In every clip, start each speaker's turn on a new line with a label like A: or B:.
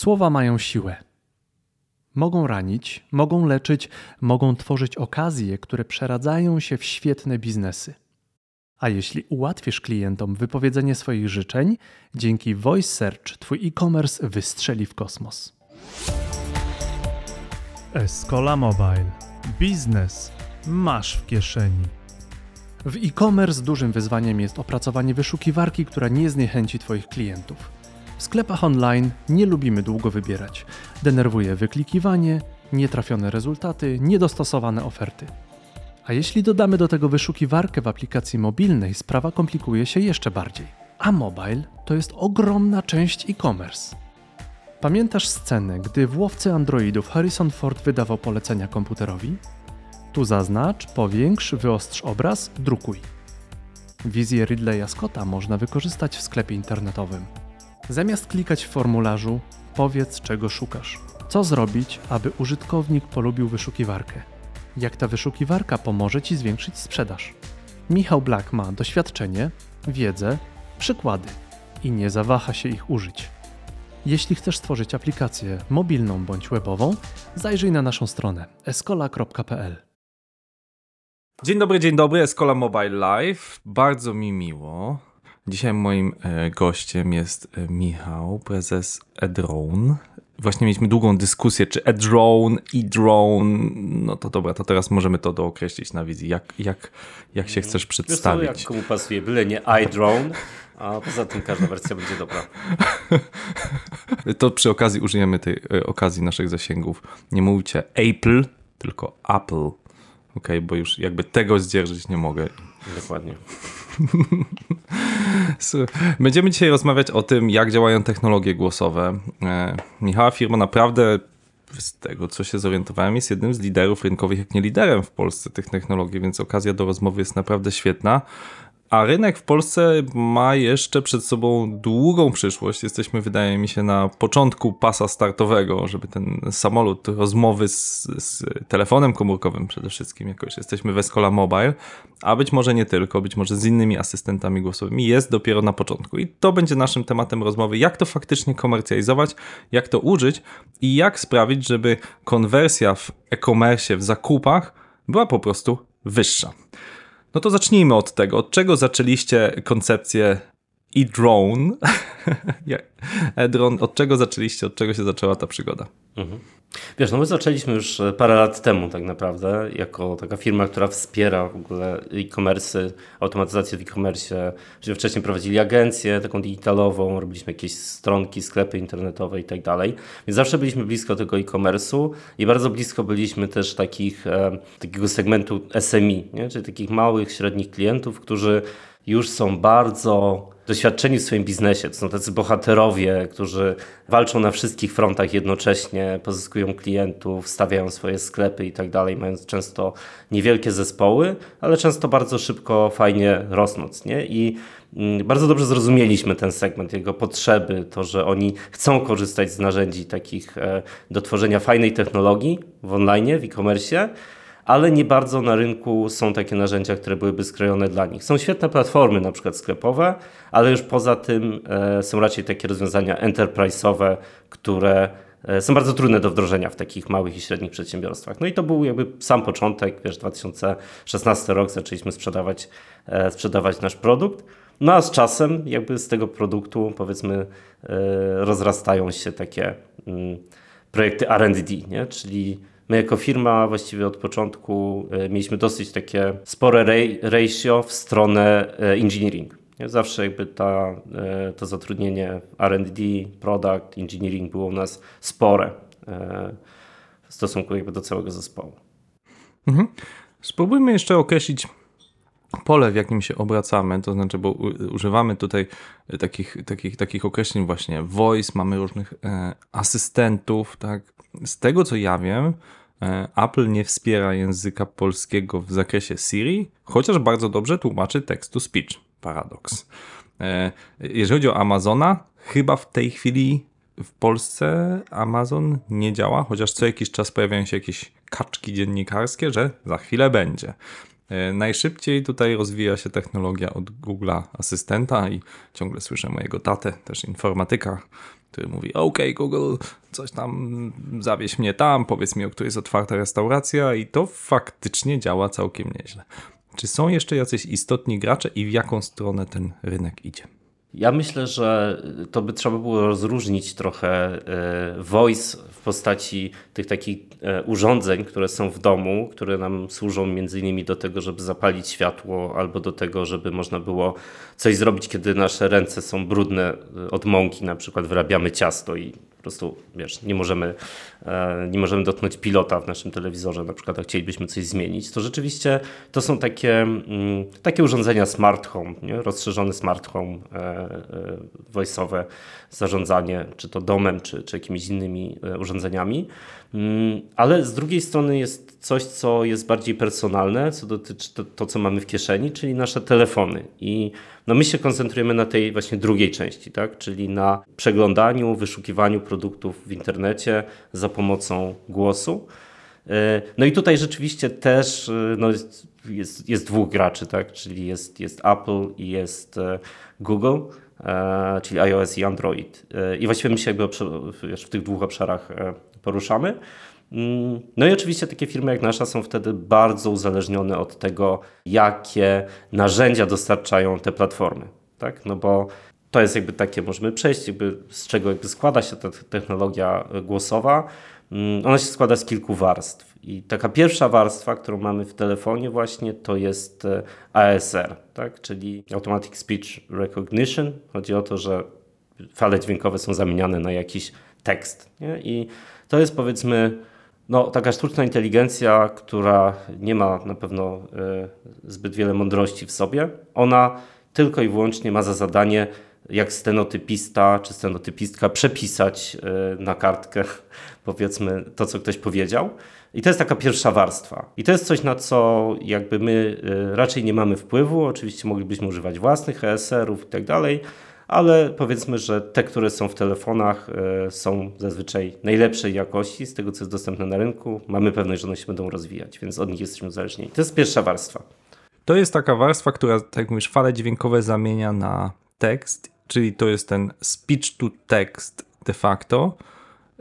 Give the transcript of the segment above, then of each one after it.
A: Słowa mają siłę. Mogą ranić, mogą leczyć, mogą tworzyć okazje, które przeradzają się w świetne biznesy. A jeśli ułatwisz klientom wypowiedzenie swoich życzeń, dzięki Voice Search Twój e-commerce wystrzeli w kosmos.
B: Escola Mobile. Biznes masz w kieszeni.
A: W e-commerce dużym wyzwaniem jest opracowanie wyszukiwarki, która nie zniechęci Twoich klientów. W sklepach online nie lubimy długo wybierać. Denerwuje wyklikiwanie, nietrafione rezultaty, niedostosowane oferty. A jeśli dodamy do tego wyszukiwarkę w aplikacji mobilnej, sprawa komplikuje się jeszcze bardziej. A mobile to jest ogromna część e-commerce. Pamiętasz scenę, gdy w łowcy androidów Harrison Ford wydawał polecenia komputerowi? Tu zaznacz, powiększ, wyostrz obraz, drukuj. Wizję Ridleya Scotta można wykorzystać w sklepie internetowym. Zamiast klikać w formularzu, powiedz czego szukasz. Co zrobić, aby użytkownik polubił wyszukiwarkę? Jak ta wyszukiwarka pomoże Ci zwiększyć sprzedaż? Michał Black ma doświadczenie, wiedzę, przykłady i nie zawaha się ich użyć. Jeśli chcesz stworzyć aplikację mobilną bądź webową, zajrzyj na naszą stronę escola.pl.
C: Dzień dobry, dzień dobry, Escola Mobile Live. Bardzo mi miło. Dzisiaj moim e, gościem jest e, Michał, prezes Edrone. Właśnie mieliśmy długą dyskusję, czy Edrone, e-drone, no to dobra, to teraz możemy to dookreślić na wizji. Jak, jak, jak się chcesz przedstawić?
D: Wiesz co, jak komu pasuje, byle nie iDrone, a poza tym każda wersja będzie dobra.
C: To przy okazji użyjemy tej e, okazji naszych zasięgów. Nie mówicie Apple, tylko Apple. Ok, bo już jakby tego zdzierżyć nie mogę.
D: Dokładnie.
C: Będziemy dzisiaj rozmawiać o tym, jak działają technologie głosowe. E, Michała firma naprawdę, z tego co się zorientowałem, jest jednym z liderów rynkowych, jak nie liderem w Polsce tych technologii, więc okazja do rozmowy jest naprawdę świetna. A rynek w Polsce ma jeszcze przed sobą długą przyszłość. Jesteśmy, wydaje mi się, na początku pasa startowego, żeby ten samolot rozmowy z, z telefonem komórkowym przede wszystkim jakoś. Jesteśmy w Escola Mobile, a być może nie tylko, być może z innymi asystentami głosowymi jest dopiero na początku. I to będzie naszym tematem rozmowy, jak to faktycznie komercjalizować, jak to użyć i jak sprawić, żeby konwersja w e-commerce, w zakupach była po prostu wyższa. No to zacznijmy od tego. Od czego zaczęliście koncepcję e-drone? e-drone, od czego zaczęliście, od czego się zaczęła ta przygoda? Mhm.
D: Wiesz, no my zaczęliśmy już e, parę lat temu tak naprawdę, jako taka firma, która wspiera w ogóle e-commerce, automatyzację w e-commerce. Czyli wcześniej prowadzili agencję taką digitalową, robiliśmy jakieś stronki, sklepy internetowe i tak dalej. Więc zawsze byliśmy blisko tego e-commerce'u i bardzo blisko byliśmy też takich, e, takiego segmentu SMI, nie? czyli takich małych, średnich klientów, którzy już są bardzo doświadczeni w swoim biznesie. To są tacy bohaterowie, którzy walczą na wszystkich frontach jednocześnie, pozyskują klientów, stawiają swoje sklepy i tak dalej, mając często niewielkie zespoły, ale często bardzo szybko, fajnie rosnąc. Nie? I mm, bardzo dobrze zrozumieliśmy ten segment, jego potrzeby, to, że oni chcą korzystać z narzędzi takich e, do tworzenia fajnej technologii w online, w e-commerce ale nie bardzo na rynku są takie narzędzia, które byłyby skrojone dla nich. Są świetne platformy, na przykład sklepowe, ale już poza tym e, są raczej takie rozwiązania enterprise'owe, które e, są bardzo trudne do wdrożenia w takich małych i średnich przedsiębiorstwach. No i to był jakby sam początek, wiesz, 2016 rok zaczęliśmy sprzedawać, e, sprzedawać nasz produkt. No a z czasem jakby z tego produktu powiedzmy rozrastają się takie mm, projekty R&D, nie? czyli My jako firma właściwie od początku e, mieliśmy dosyć takie spore ratio w stronę e, engineering. Zawsze jakby ta, e, to zatrudnienie R&D, product, engineering było u nas spore w stosunku jakby do całego zespołu.
C: Mhm. Spróbujmy jeszcze określić pole, w jakim się obracamy, to znaczy, bo używamy tutaj takich, takich, takich określeń właśnie voice, mamy różnych asystentów, tak. Z tego co ja wiem, Apple nie wspiera języka polskiego w zakresie Siri, chociaż bardzo dobrze tłumaczy text to speech. Paradoks. E, jeżeli chodzi o Amazona, chyba w tej chwili w Polsce Amazon nie działa, chociaż co jakiś czas pojawiają się jakieś kaczki dziennikarskie, że za chwilę będzie. E, Najszybciej tutaj rozwija się technologia od Google'a Asystenta i ciągle słyszę mojego tatę, też informatyka, który mówi: OK, Google, coś tam zawieź mnie tam, powiedz mi, o której jest otwarta restauracja, i to faktycznie działa całkiem nieźle. Czy są jeszcze jacyś istotni gracze i w jaką stronę ten rynek idzie?
D: Ja myślę, że to by trzeba było rozróżnić trochę e, voice w postaci tych takich e, urządzeń, które są w domu, które nam służą między innymi do tego, żeby zapalić światło albo do tego, żeby można było coś zrobić, kiedy nasze ręce są brudne e, od mąki, na przykład wyrabiamy ciasto i po prostu, wiesz, nie możemy, e, nie możemy dotknąć pilota w naszym telewizorze, na przykład, chcielibyśmy coś zmienić, to rzeczywiście to są takie, mm, takie urządzenia smart home, nie? rozszerzony smart home, e, e, voice'owe zarządzanie, czy to domem, czy, czy jakimiś innymi urządzeniami. Mm, Ale z drugiej strony jest coś, co jest bardziej personalne, co dotyczy to, to, co mamy w kieszeni, czyli nasze telefony. I no my się koncentrujemy na tej właśnie drugiej części, tak? czyli na przeglądaniu, wyszukiwaniu produktów w internecie za pomocą głosu. E, No i tutaj rzeczywiście też e, no jest, jest, dwóch graczy, tak? czyli jest, jest Apple i jest e, Google, czyli iOS i Android. I właściwie my się jakby w tych dwóch obszarach poruszamy. Mm, No i oczywiście takie firmy jak nasza są wtedy bardzo uzależnione od tego, jakie narzędzia dostarczają te platformy. Tak? No bo to jest jakby takie, możemy przejść, jakby z czego jakby składa się ta technologia głosowa. Mm, Ona się składa z kilku warstw. I taka pierwsza warstwa, którą mamy w telefonie właśnie, to jest e, ASR, tak? czyli Automatic Speech Recognition. Chodzi o to, że fale dźwiękowe są zamieniane na jakiś tekst. Nie? I to jest powiedzmy no, taka sztuczna inteligencja, która nie ma na pewno e, zbyt wiele mądrości w sobie. Ona tylko i wyłącznie ma za zadanie, jak stenotypista czy stenotypistka, przepisać e, na kartkę, powiedzmy, to, co ktoś powiedział. I to jest taka pierwsza warstwa. I to jest coś, na co jakby my e, raczej nie mamy wpływu. Oczywiście moglibyśmy używać własnych ESR-ów i tak dalej, ale powiedzmy, że te, które są w telefonach, e, są zazwyczaj najlepszej jakości z tego, co jest dostępne na rynku. Mamy pewność, że one się będą rozwijać, więc od nich jesteśmy uzależnieni. To jest pierwsza warstwa.
C: To jest taka warstwa, która, tak jak mówisz, fale dźwiękowe zamienia na tekst, czyli to jest ten speech to text de facto.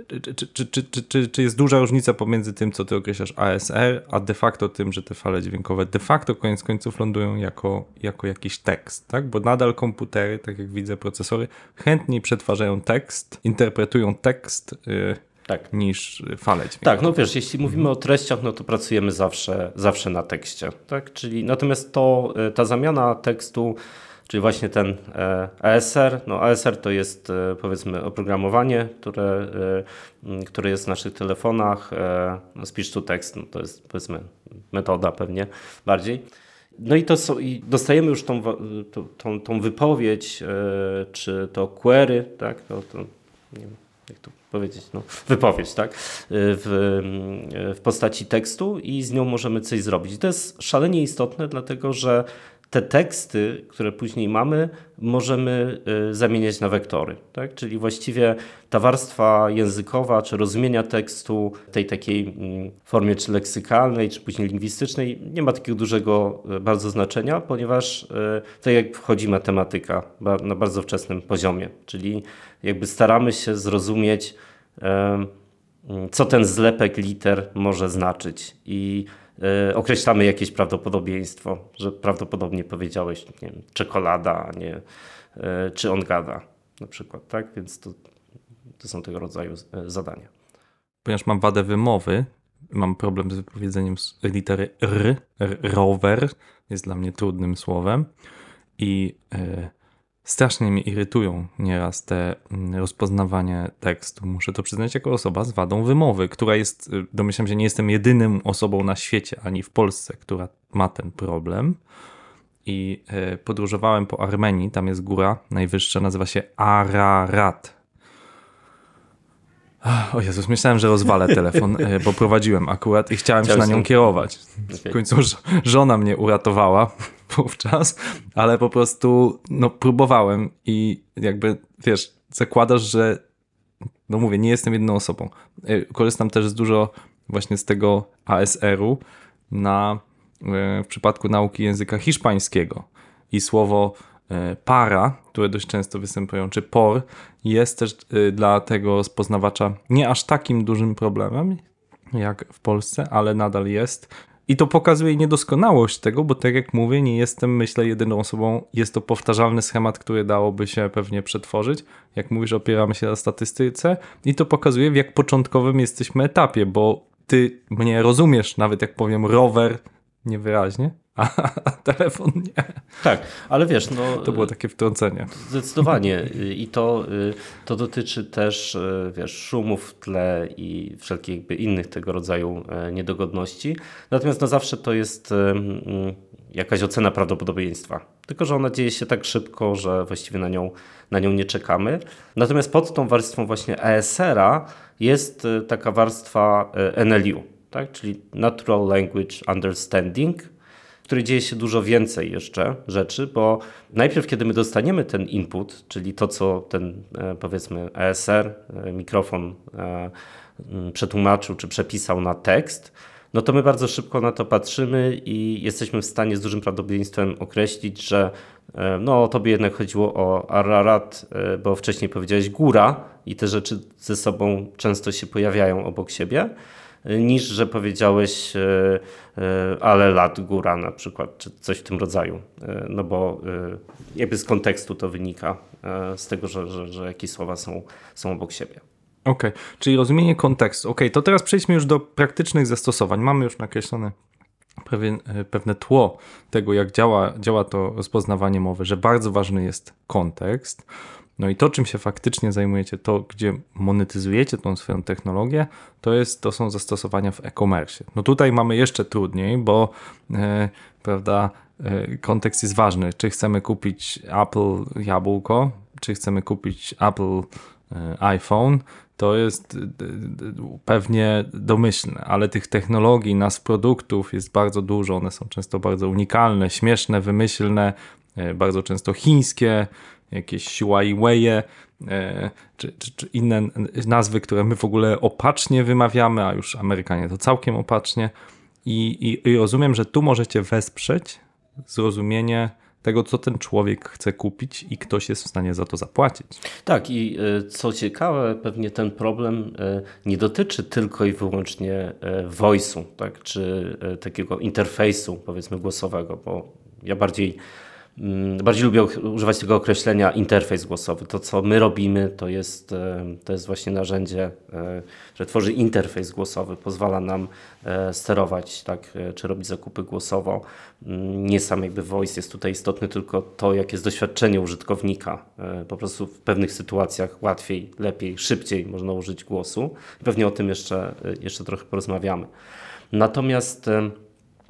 C: Czy, czy, czy, czy, czy, jest duża różnica pomiędzy tym, co ty określasz ASR, a de facto tym, że te fale dźwiękowe de facto koniec końców lądują jako, jako jakiś tekst, tak? Bo nadal komputery, tak jak widzę, procesory chętniej przetwarzają tekst, interpretują tekst yy,
D: Tak.
C: niż fale dźwiękowe.
D: Tak, no wiesz, jeśli mówimy o treściach, no to pracujemy zawsze, zawsze na tekście, tak? Czyli natomiast to, e, ta zamiana tekstu, czyli właśnie ten e, ASR, no ASR to jest e, powiedzmy oprogramowanie, które, e, które jest w naszych telefonach, e, no speech to text, no to jest powiedzmy metoda pewnie bardziej. No i to są, i dostajemy już tą, tą, tą, wypowiedź, czy to query, tak? To, to, nie wiem, jak to powiedzieć, no, wypowiedź, tak? W, w postaci tekstu i z nią możemy coś zrobić. To jest szalenie istotne, dlatego że te teksty, które później mamy, możemy y, zamieniać na wektory. Tak? Czyli właściwie ta warstwa językowa, czy rozumienia tekstu, tej takiej mm, formie czy leksykalnej, czy później lingwistycznej, nie ma takiego dużego y, bardzo znaczenia, ponieważ y, tak jak wchodzi matematyka na bardzo wczesnym poziomie, czyli jakby staramy się zrozumieć, em, co ten zlepek liter może znaczyć i określamy jakieś prawdopodobieństwo, że prawdopodobnie powiedziałeś, nie wiem, czekolada, a nie e, czy on gada na przykład, tak? Więc to, to są tego rodzaju e, zadania.
C: ponieważ mam wadę wymowy, mam problem z wypowiedzeniem litery R, rower jest dla mnie trudnym słowem i e, strasznie mnie irytują nieraz te mm, rozpoznawanie tekstu. Muszę to przyznać jako osoba z wadą wymowy, która jest, e, domyślam się, nie jestem jedynym osobą na świecie ani w Polsce, która ma ten problem. I e, podróżowałem po Armenii, tam jest góra najwyższa, nazywa się Ararat. O Jezus, myślałem, że rozwalę telefon, e, bo prowadziłem akurat i chciałem się na nią kierować. W końcu żona mnie uratowała wówczas, ale po prostu no, próbowałem i jakby, wiesz, zakładasz, że no mówię, nie jestem jedną osobą. E, Korzystam też z dużo właśnie z tego ASR-u na w przypadku nauki języka hiszpańskiego i słowo para, które dość często występują, czy por, jest też dla tego rozpoznawacza nie aż takim dużym problemem jak w Polsce, ale nadal jest. I to pokazuje niedoskonałość tego, bo tak jak mówię, nie jestem, myślę, jedyną osobą. Jest to powtarzalny schemat, który dałoby się pewnie przetworzyć. Jak mówisz, opieramy się na statystyce i to pokazuje, w jak początkowym jesteśmy etapie, bo ty mnie rozumiesz, nawet jak powiem rower niewyraźnie, a telefon nie.
D: Tak, ale wiesz, no...
C: To było takie wtrącenie.
D: Zdecydowanie i to, to dotyczy też, wiesz, szumów w tle i wszelkich jakby innych tego rodzaju e, niedogodności. Natomiast no zawsze to jest jakaś ocena prawdopodobieństwa. Tylko, że ona dzieje się tak szybko, że właściwie na nią, na nią nie czekamy. Natomiast pod tą warstwą właśnie ESR-a jest taka warstwa NLU, tak? czyli Natural Language Understanding, której dzieje się dużo więcej jeszcze rzeczy, bo najpierw, kiedy my dostaniemy ten input, czyli to, co ten e, powiedzmy ESR, e, mikrofon e, przetłumaczył czy przepisał na tekst, no to my bardzo szybko na to patrzymy i jesteśmy w stanie z dużym prawdopodobieństwem określić, że no tobie jednak chodziło o Ararat, bo wcześniej powiedziałeś góra i te rzeczy ze sobą często się pojawiają obok siebie niż że powiedziałeś e, e, ale lat góra na przykład, czy coś w tym rodzaju. No bo jakby z kontekstu to wynika, z tego, że, że, że jakieś słowa są, są obok siebie.
C: Okej, okay. czyli rozumienie kontekstu. Okej, okay, to teraz przejdźmy już do praktycznych zastosowań. Mamy już nakreślone pewien, pewne tło tego, jak działa, działa to rozpoznawanie mowy, że bardzo ważny jest kontekst. No i to, czym się faktycznie zajmujecie, to gdzie monetyzujecie tą swoją technologię, to, jest, to są zastosowania w e-commerce. No tutaj mamy jeszcze trudniej, bo e, prawda, e, kontekst jest ważny. Czy chcemy kupić Apple jabłko, czy chcemy kupić Apple e, iPhone, to jest pewnie domyślne, ale tych technologii, nas produktów jest bardzo dużo. One są często bardzo unikalne, śmieszne, wymyślne, bardzo często chińskie jakieś Huawei, e, czy, czy, czy, inne nazwy, które my w ogóle opacznie wymawiamy, a już Amerykanie to całkiem opacznie. I, i, i rozumiem, że tu możecie wesprzeć zrozumienie tego, co ten człowiek chce kupić i ktoś jest w stanie za to zapłacić.
D: Tak, i e, co ciekawe, pewnie ten problem e, nie dotyczy tylko i wyłącznie voice'u, tak, czy takiego interfejsu, powiedzmy, głosowego, bo ja bardziej bardziej lubię używać tego określenia interfejs głosowy. To, co my robimy, to jest, e, to jest właśnie narzędzie, e, które tworzy interfejs głosowy, pozwala nam e, sterować, tak, czy robić zakupy głosowo. Mm, nie sam jakby voice jest tutaj istotny, tylko to, jakie jest doświadczenie użytkownika. Po prostu w pewnych sytuacjach łatwiej, lepiej, szybciej można użyć głosu. Pewnie o tym jeszcze, jeszcze trochę porozmawiamy. Natomiast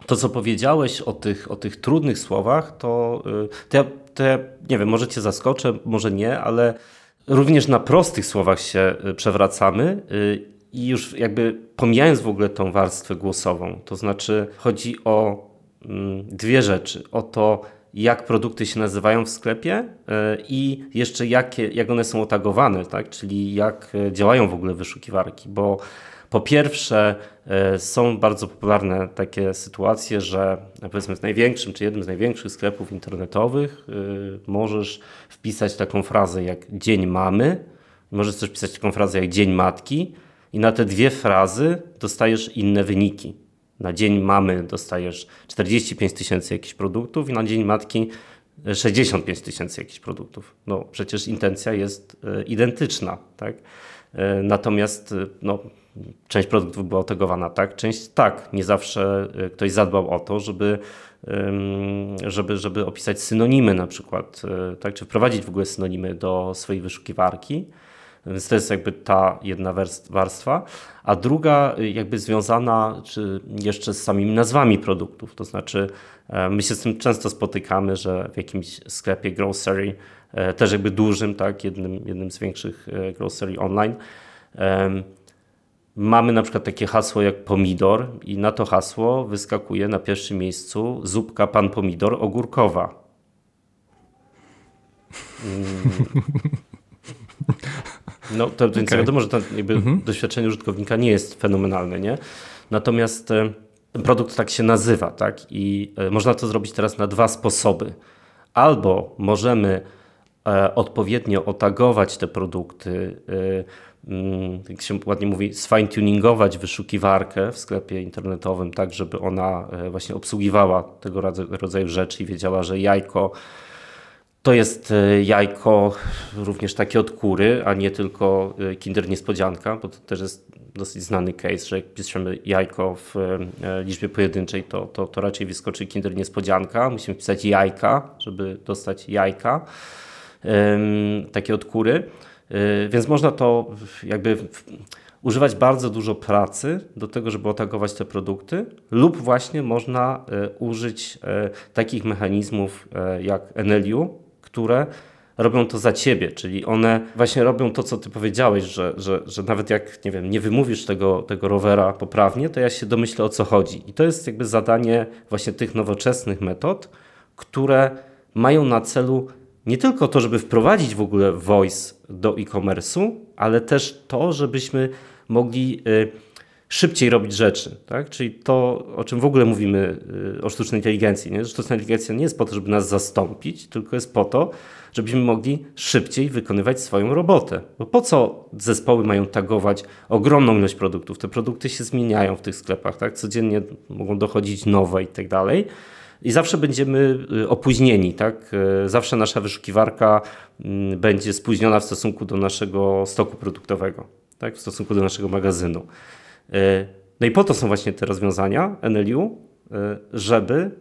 D: to, co powiedziałeś o tych, o tych trudnych słowach, to, y, to, ja, to ja nie wiem, może cię zaskoczę, może nie, ale również na prostych słowach się y, przewracamy y, i już jakby pomijając w ogóle tą warstwę głosową, to znaczy chodzi o mm, dwie rzeczy. O to, jak produkty się nazywają w sklepie i jeszcze jakie, jak one są otagowane, tak? czyli jak działają w ogóle wyszukiwarki, bo po pierwsze, e, są bardzo popularne takie sytuacje, że powiedzmy w największym czy jednym z największych sklepów internetowych e, możesz wpisać taką frazę jak dzień mamy, możesz też wpisać taką frazę jak dzień matki i na te dwie frazy dostajesz inne wyniki. Na dzień mamy dostajesz 45 tysięcy jakichś produktów i na dzień matki 65 tysięcy jakichś produktów. No przecież intencja jest e, identyczna, tak? Natomiast no, część produktów była otagowana tak, część tak. Nie zawsze y, ktoś zadbał o to, żeby, żeby, żeby opisać synonimy na przykład, y, tak, czy wprowadzić w ogóle synonimy do swojej wyszukiwarki. Więc to jest jakby ta jedna warstwa, a druga y, jakby związana czy jeszcze z samymi nazwami produktów. To znaczy e, my się z tym często spotykamy, że w jakimś sklepie grocery, e, też jakby dużym, tak, jednym, jednym z większych e, grocery online, Mamy na przykład takie hasło jak pomidor i na to hasło wyskakuje na pierwszym miejscu zupka pan pomidor ogórkowa. Mm. No to okay. więc wiadomo, że to mhm. doświadczenie użytkownika nie jest fenomenalne, nie? Natomiast e, ten produkt tak się nazywa, tak? I e, można to zrobić teraz na dwa sposoby. Albo możemy e, odpowiednio otagować te produkty, jak się ładnie mówi, sfine-tuningować wyszukiwarkę w sklepie internetowym, tak żeby ona e, właśnie obsługiwała tego rodzaju rzeczy i wiedziała, że jajko to jest e, jajko również takie od kury, a nie tylko e, kinder niespodzianka, bo to też jest dosyć znany case, że jak piszemy jajko w liczbie pojedynczej, to, to, to raczej wyskoczy kinder niespodzianka. Musimy pisać jajka, żeby dostać jajka takie od kury. Więc można to jakby używać bardzo dużo pracy do tego, żeby otagować te produkty, lub właśnie można użyć takich mechanizmów jak NLU, które robią to za ciebie, czyli one właśnie robią to, co ty powiedziałeś, że, że, że nawet jak, nie wiem, nie wymówisz tego, tego rowera poprawnie, to ja się domyślę o co chodzi. I to jest jakby zadanie właśnie tych nowoczesnych metod, które mają na celu nie tylko to, żeby wprowadzić w ogóle voice do e-commerce'u, ale też to, żebyśmy mogli y, szybciej robić rzeczy, tak? Czyli to, o czym w ogóle mówimy y, o sztucznej inteligencji, nie? Sztuczna inteligencja nie jest po to, żeby nas zastąpić, tylko jest po to, żebyśmy mogli szybciej wykonywać swoją robotę. Bo po co zespoły mają tagować ogromną ilość produktów? Te produkty się zmieniają w tych sklepach, tak? Codziennie mogą dochodzić nowe i tak dalej. I zawsze będziemy y, opóźnieni, tak? Y, zawsze nasza wyszukiwarka mm, będzie spóźniona w stosunku do naszego stoku produktowego, tak? W stosunku do naszego magazynu. E, no i po to są właśnie te rozwiązania NLU, żeby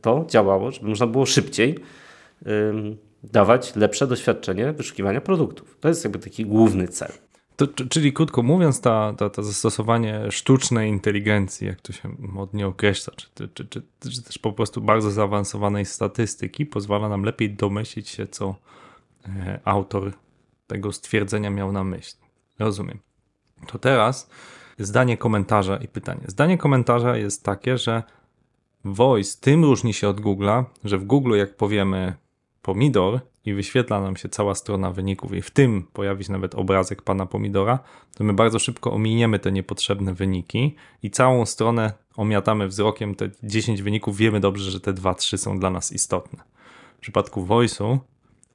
D: to działało, żeby można było szybciej dawać lepsze doświadczenie wyszukiwania produktów. To jest jakby taki główny cel.
C: To, czyli krótko mówiąc, ta, ta, ta zastosowanie sztucznej inteligencji, jak to się modnie określa, czy, czy, czy, czy, też po prostu bardzo zaawansowanej statystyki, pozwala nam lepiej domyślić się, co autor tego stwierdzenia miał na myśli. Rozumiem. To teraz zdanie komentarza i pytanie. Zdanie komentarza jest takie, że Voice tym różni się od Google'a, że w Google jak powiemy pomidor i wyświetla nam się cała strona wyników i w tym pojawi się nawet obrazek pana pomidora, to my bardzo szybko ominiemy te niepotrzebne wyniki i całą stronę omiatamy wzrokiem te 10 wyników, wiemy dobrze, że te 2-3 są dla nas istotne. W przypadku Voice'u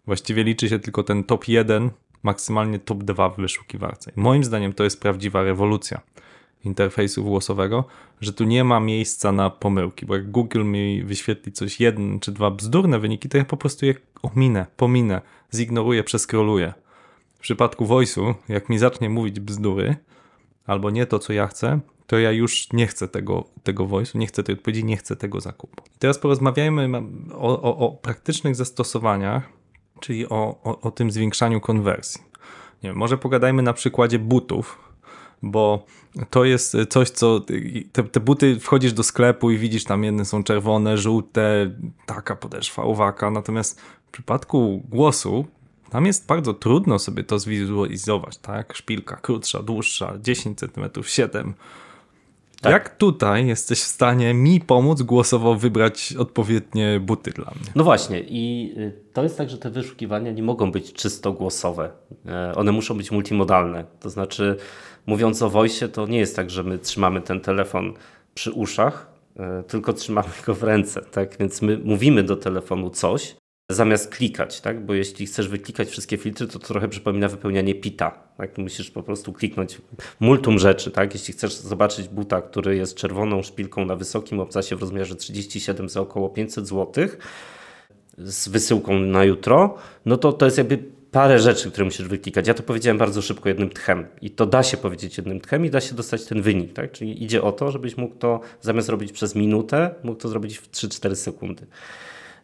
C: właściwie liczy się tylko ten top 1 maksymalnie top 2 w wyszukiwarce. I moim zdaniem to jest prawdziwa rewolucja interfejsu głosowego, że tu nie ma miejsca na pomyłki, bo jak Google mi wyświetli coś jeden czy dwa bzdurne wyniki, to ja po prostu je ominę, pominę, zignoruję, przeskroluję. W przypadku voice'u, jak mi zacznie mówić bzdury, albo nie to, co ja chcę, to ja już nie chcę tego, tego voice'u, nie chcę tej odpowiedzi, nie chcę tego zakupu. I teraz porozmawiajmy o, o, o praktycznych zastosowaniach czyli o, o, o tym zwiększaniu konwersji. Nie wiem, może pogadajmy na przykładzie butów, bo to jest coś, co te, te, buty wchodzisz do sklepu i widzisz tam jedne są czerwone, żółte, taka podeszwa, uwaka, natomiast w przypadku głosu tam jest bardzo trudno sobie to zwizualizować, tak? Szpilka krótsza, dłuższa, 10 cm, 7 tak. Jak tutaj jesteś w stanie mi pomóc głosowo wybrać odpowiednie buty dla mnie?
D: No właśnie i y, to jest tak, że te wyszukiwania nie mogą być czysto głosowe. E, one muszą być multimodalne. To znaczy mówiąc o voice to nie jest tak, że my trzymamy ten telefon przy uszach, e, tylko trzymamy go w ręce, tak? Więc my mówimy do telefonu coś, zamiast klikać, tak? Bo jeśli chcesz wyklikać wszystkie filtry, to, to trochę przypomina wypełnianie pita. Tak? Musisz po prostu kliknąć multum rzeczy, tak? Jeśli chcesz zobaczyć buta, który jest czerwoną szpilką na wysokim obcasie w rozmiarze 37 za około 500 zł z wysyłką na jutro, no to to jest jakby parę rzeczy, które musisz wyklikać. Ja to powiedziałem bardzo szybko jednym tchem i to da się powiedzieć jednym tchem i da się dostać ten wynik, tak? Czyli idzie o to, żebyś mógł to zamiast robić przez minutę, mógł to zrobić w 3-4 sekundy.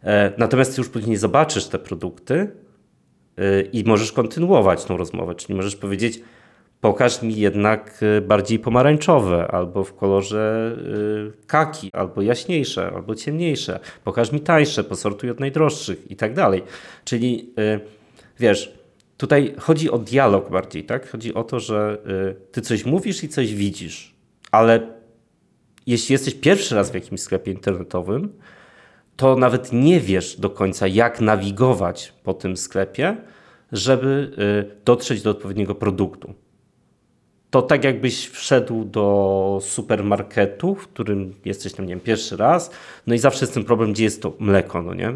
D: E, natomiast już później zobaczysz te produkty e, i możesz kontynuować tą rozmowę, czyli możesz powiedzieć, pokaż mi jednak e, bardziej pomarańczowe, albo w kolorze kaki, albo jaśniejsze, albo ciemniejsze. Pokaż mi tańsze, posortuj od najdroższych i tak dalej. Czyli wiesz, tutaj chodzi o dialog bardziej, tak? Chodzi o to, że ty coś mówisz i coś widzisz, ale jeśli jesteś pierwszy raz w jakimś sklepie internetowym, to nawet nie wiesz do końca, jak nawigować po tym sklepie, żeby y, dotrzeć do odpowiedniego produktu. To tak jakbyś wszedł do supermarketu, w którym jesteś tam, nie wiem, pierwszy raz, no i zawsze jest ten problem, gdzie jest to mleko, no nie?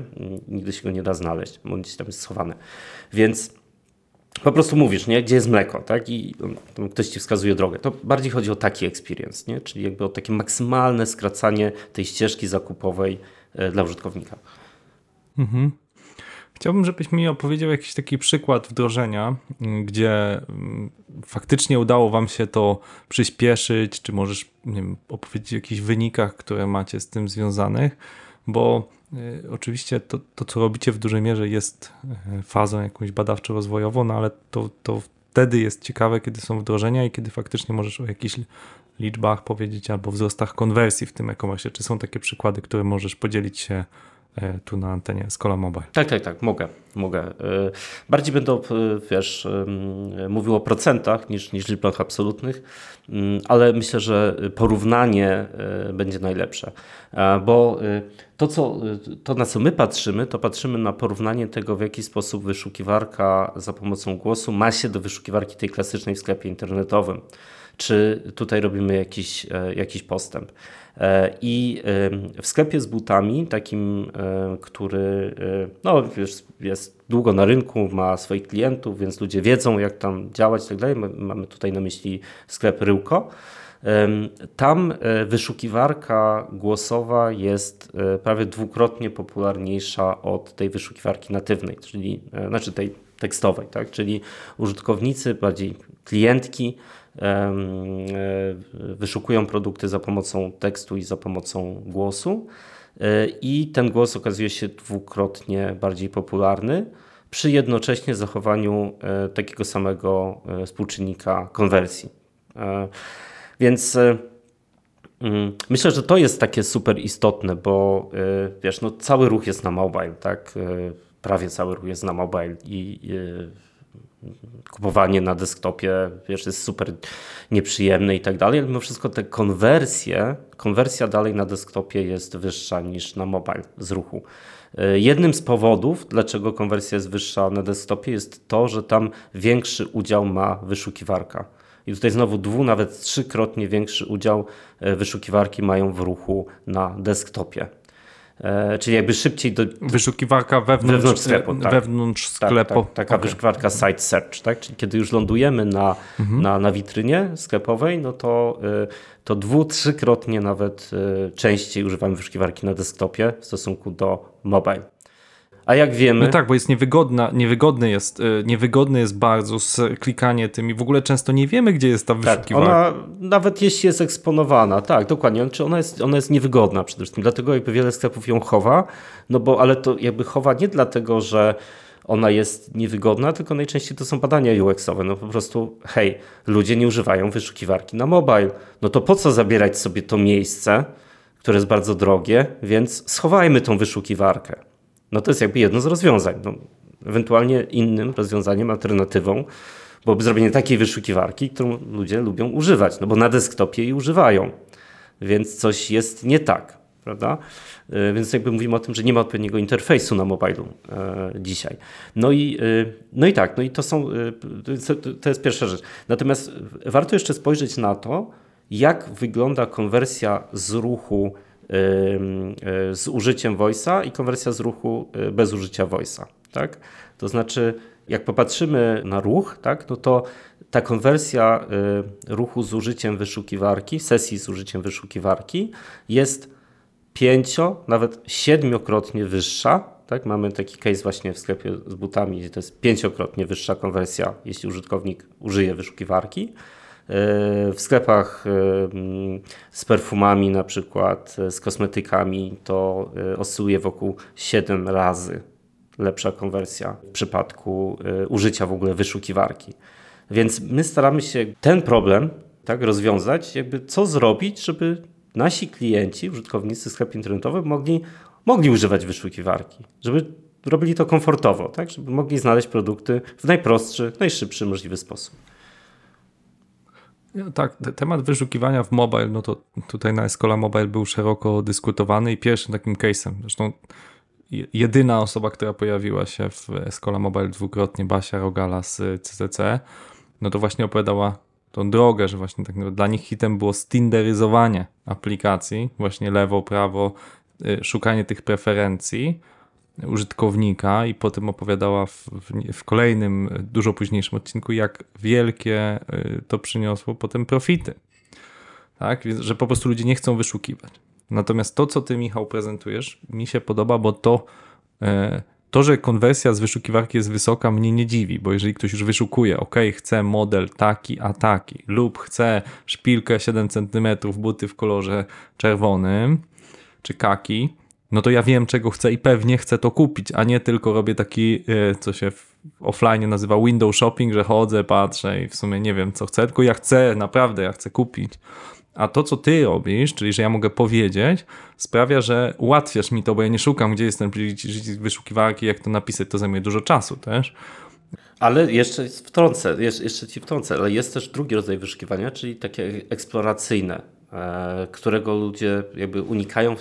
D: Nigdy się go nie da znaleźć, bo gdzieś tam jest schowane. Więc po prostu mówisz, nie? Gdzie jest mleko, tak? I ktoś ci wskazuje drogę. To bardziej chodzi o taki experience, nie? Czyli jakby o takie maksymalne skracanie tej ścieżki zakupowej e, dla użytkownika.
C: Mhm. Chciałbym, żebyś mi opowiedział jakiś taki przykład wdrożenia, mm, gdzie mm, faktycznie udało Wam się to przyspieszyć, czy możesz wiem, opowiedzieć o jakichś wynikach, które macie z tym związanych, bo y, oczywiście to, to, co robicie w dużej mierze jest y, fazą jakąś badawczo-rozwojową, no ale to, to wtedy jest ciekawe, kiedy są wdrożenia i kiedy faktycznie możesz o jakichś liczbach powiedzieć albo wzrostach konwersji w tym e-commerce. Czy są takie przykłady, które możesz podzielić się tu na antenie Skola Mobile.
D: Tak, tak, tak, mogę, mogę. E, bardziej będę, e, wiesz, mówił o procentach niż, niż liczbach absolutnych, mm, ale myślę, że porównanie będzie najlepsze, bo to, co, to na co my patrzymy, to patrzymy na porównanie tego, w jaki sposób wyszukiwarka za pomocą głosu ma się do wyszukiwarki tej klasycznej w sklepie internetowym. Czy tutaj robimy jakiś, jakiś postęp. E, I w sklepie z butami, takim, e, który e, no, jest długo na rynku, ma swoich klientów, więc ludzie wiedzą, jak tam działać i tak dalej. Mamy tutaj na myśli sklep Ryłko. Tam wyszukiwarka głosowa jest prawie dwukrotnie popularniejsza od tej wyszukiwarki natywnej, czyli znaczy tej tekstowej, tak? czyli użytkownicy, bardziej klientki E, wyszukują produkty za pomocą tekstu i za pomocą głosu. E, I ten głos okazuje się dwukrotnie bardziej popularny przy jednocześnie zachowaniu e, takiego samego współczynnika konwersji. Więc mm, myślę, że to jest takie super istotne, bo wiesz, no cały ruch jest na mobile, tak? Prawie cały ruch jest na mobile i kupowanie na desktopie wiesz, jest super nieprzyjemne i tak dalej, ale mimo wszystko te konwersje, konwersja dalej na desktopie jest wyższa niż na mobile z ruchu. E, jednym z powodów, dlaczego konwersja jest wyższa na desktopie, jest to, że tam większy udział ma wyszukiwarka. I tutaj znowu dwu, nawet trzykrotnie większy udział e, wyszukiwarki mają w ruchu na desktopie. E, czyli jakby szybciej do...
C: Wyszukiwarka wewnątrz, wewnątrz sklepu. Tak. Wewnątrz
D: tak,
C: sklepu.
D: Tak, taka okay. wyszukiwarka site search, tak? Czyli kiedy już lądujemy na, mhm. na, na witrynie sklepowej, no to, y, to dwu, trzykrotnie nawet y, częściej używamy wyszukiwarki na desktopie w stosunku do mobile. A jak wiemy.
C: No tak, bo jest niewygodna, niewygodny jest, y, niewygodny jest bardzo klikanie tym i w ogóle często nie wiemy, gdzie jest ta wyszukiwarka.
D: Tak, ona nawet jeśli jest eksponowana, tak, dokładnie, czy ona jest, ona jest niewygodna przede wszystkim, dlatego jakby wiele sklepów ją chowa, no bo ale to jakby chowa nie dlatego, że ona jest niewygodna, tylko najczęściej to są badania UX-owe. No po prostu, hej, ludzie nie używają wyszukiwarki na mobile. No to po co zabierać sobie to miejsce, które jest bardzo drogie, więc schowajmy tą wyszukiwarkę. No to jest jakby jedno z rozwiązań. No, ewentualnie innym rozwiązaniem, alternatywą byłoby zrobienie takiej wyszukiwarki, którą ludzie lubią używać, no bo na desktopie jej używają, więc coś jest nie tak, prawda? E, więc jakby mówimy o tym, że nie ma odpowiedniego interfejsu na mobilu e, dzisiaj. No i, e, no i tak, no i to są, to jest pierwsza rzecz. Natomiast warto jeszcze spojrzeć na to, jak wygląda konwersja z ruchu z użyciem voice'a i konwersja z ruchu y, bez użycia voice'a. Tak? To znaczy, jak popatrzymy na ruch, tak, no to ta konwersja y, ruchu z użyciem wyszukiwarki, sesji z użyciem wyszukiwarki jest pięcio, nawet siedmiokrotnie wyższa. Tak? Mamy taki case właśnie w sklepie z butami, gdzie to jest pięciokrotnie wyższa konwersja, jeśli użytkownik użyje wyszukiwarki. W sklepach z perfumami, na przykład z kosmetykami, to e, oscyluje wokół 7 razy lepsza konwersja w przypadku e, użycia w ogóle wyszukiwarki. Więc my staramy się ten problem tak rozwiązać, jakby co zrobić, żeby nasi klienci, użytkownicy sklepów internetowych mogli, mogli używać wyszukiwarki, żeby robili to komfortowo, tak? żeby mogli znaleźć produkty w najprostszy, najszybszy możliwy sposób.
C: Tak, temat wyszukiwania w mobile, no to tutaj na Escola Mobile był szeroko dyskutowany i pierwszym takim case'em, zresztą jedyna osoba, która pojawiła się w Escola Mobile dwukrotnie, Basia Rogala z CCC, no to właśnie opowiadała tą drogę, że właśnie tak dla nich hitem było stinderyzowanie aplikacji, właśnie lewo, prawo, y, szukanie tych preferencji użytkownika i potem opowiadała w, w, kolejnym, dużo późniejszym odcinku, jak wielkie y, to przyniosło potem profity. Tak, Więc, że po prostu ludzie nie chcą wyszukiwać. Natomiast to, co ty, Michał, prezentujesz, mi się podoba, bo to, e, to, że konwersja z wyszukiwarki jest wysoka, mnie nie dziwi, bo jeżeli ktoś już wyszukuje, ok, chce model taki, a taki, lub chce szpilkę 7 cm, buty w kolorze czerwonym, czy kaki, no to ja wiem, czego chcę i pewnie chcę to kupić, a nie tylko robię taki, e, co się w offline nazywa window shopping, że chodzę, patrzę i w sumie nie wiem, co chcę, tylko ja chcę, naprawdę, ja chcę kupić. A to, co ty robisz, czyli że ja mogę powiedzieć, sprawia, że ułatwiasz mi to, bo ja nie szukam, gdzie jest ten wyszukiwarki, jak to napisać, to zajmuje dużo czasu też.
D: Ale jeszcze wtrącę, jeszcze ci wtrącę, ale jest też drugi rodzaj wyszukiwania, czyli takie eksploracyjne, którego ludzie jakby unikają,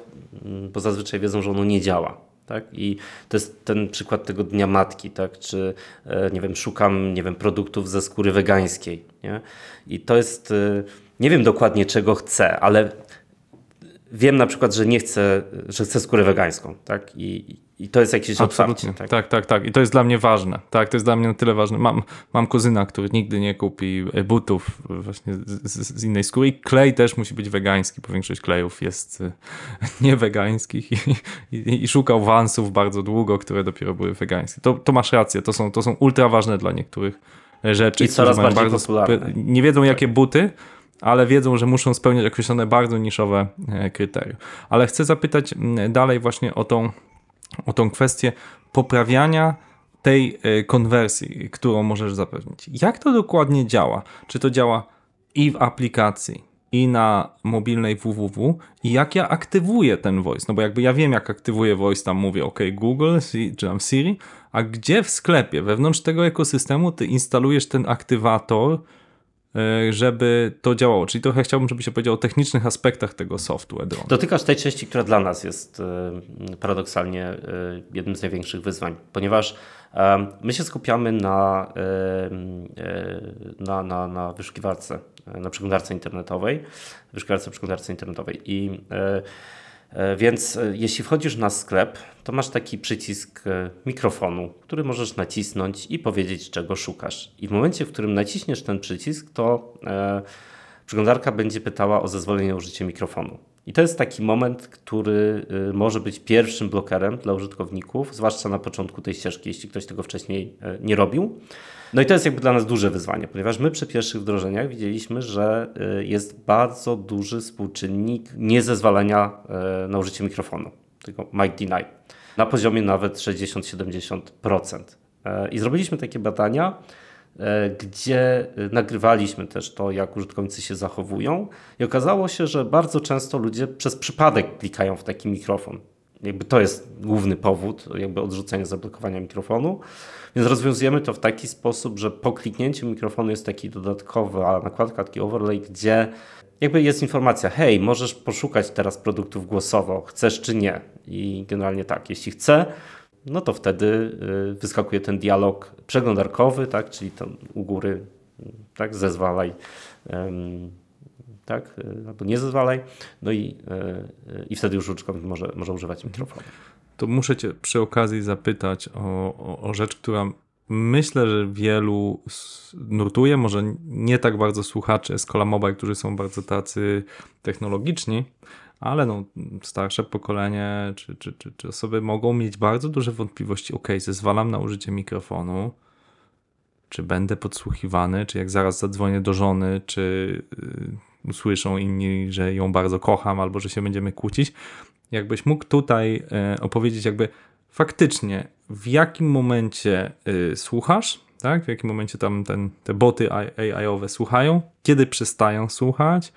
D: bo zazwyczaj wiedzą, że ono nie działa. Tak? I to jest ten przykład tego Dnia Matki, tak? czy e, nie wiem, szukam nie wiem, produktów ze skóry wegańskiej. Nie? I to jest e, nie wiem dokładnie czego chcę, ale wiem na przykład, że nie chcę, że chcę skórę wegańską, tak? I, i to jest jakieś
C: Absolutnie.
D: otwarcie.
C: Tak? tak, tak, tak. I to jest dla mnie ważne. Tak, to jest dla mnie na tyle ważne. Mam, mam kuzyna, który nigdy nie kupi butów właśnie z, z, z innej skóry. I klej też musi być wegański, bo większość klejów jest e, niewegańskich i, i, i szukał wansów bardzo długo, które dopiero były wegańskie. To, to masz rację, to są, to są ultra ważne dla niektórych rzeczy.
D: I coraz bardziej
C: bardzo
D: popularne.
C: Nie wiedzą jakie buty, ale wiedzą, że muszą spełniać określone bardzo niszowe e, kryteria. Ale chcę zapytać dalej właśnie o tą, o tą kwestię poprawiania tej e, konwersji, którą możesz zapewnić. Jak to dokładnie działa? Czy to działa i w aplikacji, i na mobilnej www i jak ja aktywuję ten voice, no bo jakby ja wiem jak aktywuję voice, tam mówię ok Google czy tam Siri, a gdzie w sklepie, wewnątrz tego ekosystemu ty instalujesz ten aktywator, żeby to działało. Czyli trochę chciałbym, żebyś opowiedział o technicznych aspektach tego software drone.
D: Dotykasz tej części, która dla nas jest e, paradoksalnie e, jednym z największych wyzwań, ponieważ my się skupiamy na, na, na, na wyszukiwarce, na przeglądarce internetowej, wyszukiwarce przeglądarce internetowej i E, więc e, jeśli wchodzisz na sklep, to masz taki przycisk e, mikrofonu, który możesz nacisnąć i powiedzieć, czego szukasz. I w momencie, w którym naciśniesz ten przycisk, to przeglądarka będzie pytała o zezwolenie na użycie mikrofonu. I to jest taki moment, który może być pierwszym blokerem dla użytkowników, zwłaszcza na początku tej ścieżki, jeśli ktoś tego wcześniej nie robił. No i to jest jakby dla nas duże wyzwanie, ponieważ my przy pierwszych wdrożeniach widzieliśmy, że y, jest bardzo duży współczynnik niezezwalania y, na użycie mikrofonu, tego mic deny, na poziomie nawet 60-70%. Y, I zrobiliśmy takie badania, gdzie nagrywaliśmy też to, jak użytkownicy się zachowują, i okazało się, że bardzo często ludzie przez przypadek klikają w taki mikrofon. Jakby to jest główny powód, jakby odrzucenia zablokowania mikrofonu. Więc rozwiązujemy to w taki sposób, że po kliknięciu mikrofonu jest taki dodatkowa nakładka, taki overlay, gdzie jakby jest informacja, hej, możesz poszukać teraz produktów głosowo, chcesz czy nie. I generalnie tak, jeśli chcę, no to wtedy y, wyskakuje ten dialog przeglądarkowy, tak, czyli tam u góry, tak, zezwalaj, tak, albo nie zezwalaj, no i, y, i wtedy już użytkownik może, może używać mikrofonu.
C: To muszę Cię przy okazji zapytać o, o, o rzecz, która myślę, że wielu nurtuje, może nie tak bardzo słuchacze z Cola Mobile, którzy są bardzo tacy technologiczni, ale no, starsze pokolenie czy, czy, czy, czy osoby mogą mieć bardzo duże wątpliwości. Ok, zezwalam na użycie mikrofonu, czy będę podsłuchiwany, czy jak zaraz zadzwonię do żony, czy y, usłyszą inni, że ją bardzo kocham, albo że się będziemy kłócić. Jakbyś mógł tutaj e, opowiedzieć, jakby faktycznie w jakim momencie y, słuchasz, tak? W jakim momencie tam ten, te boty AI-owe słuchają, kiedy przestają słuchać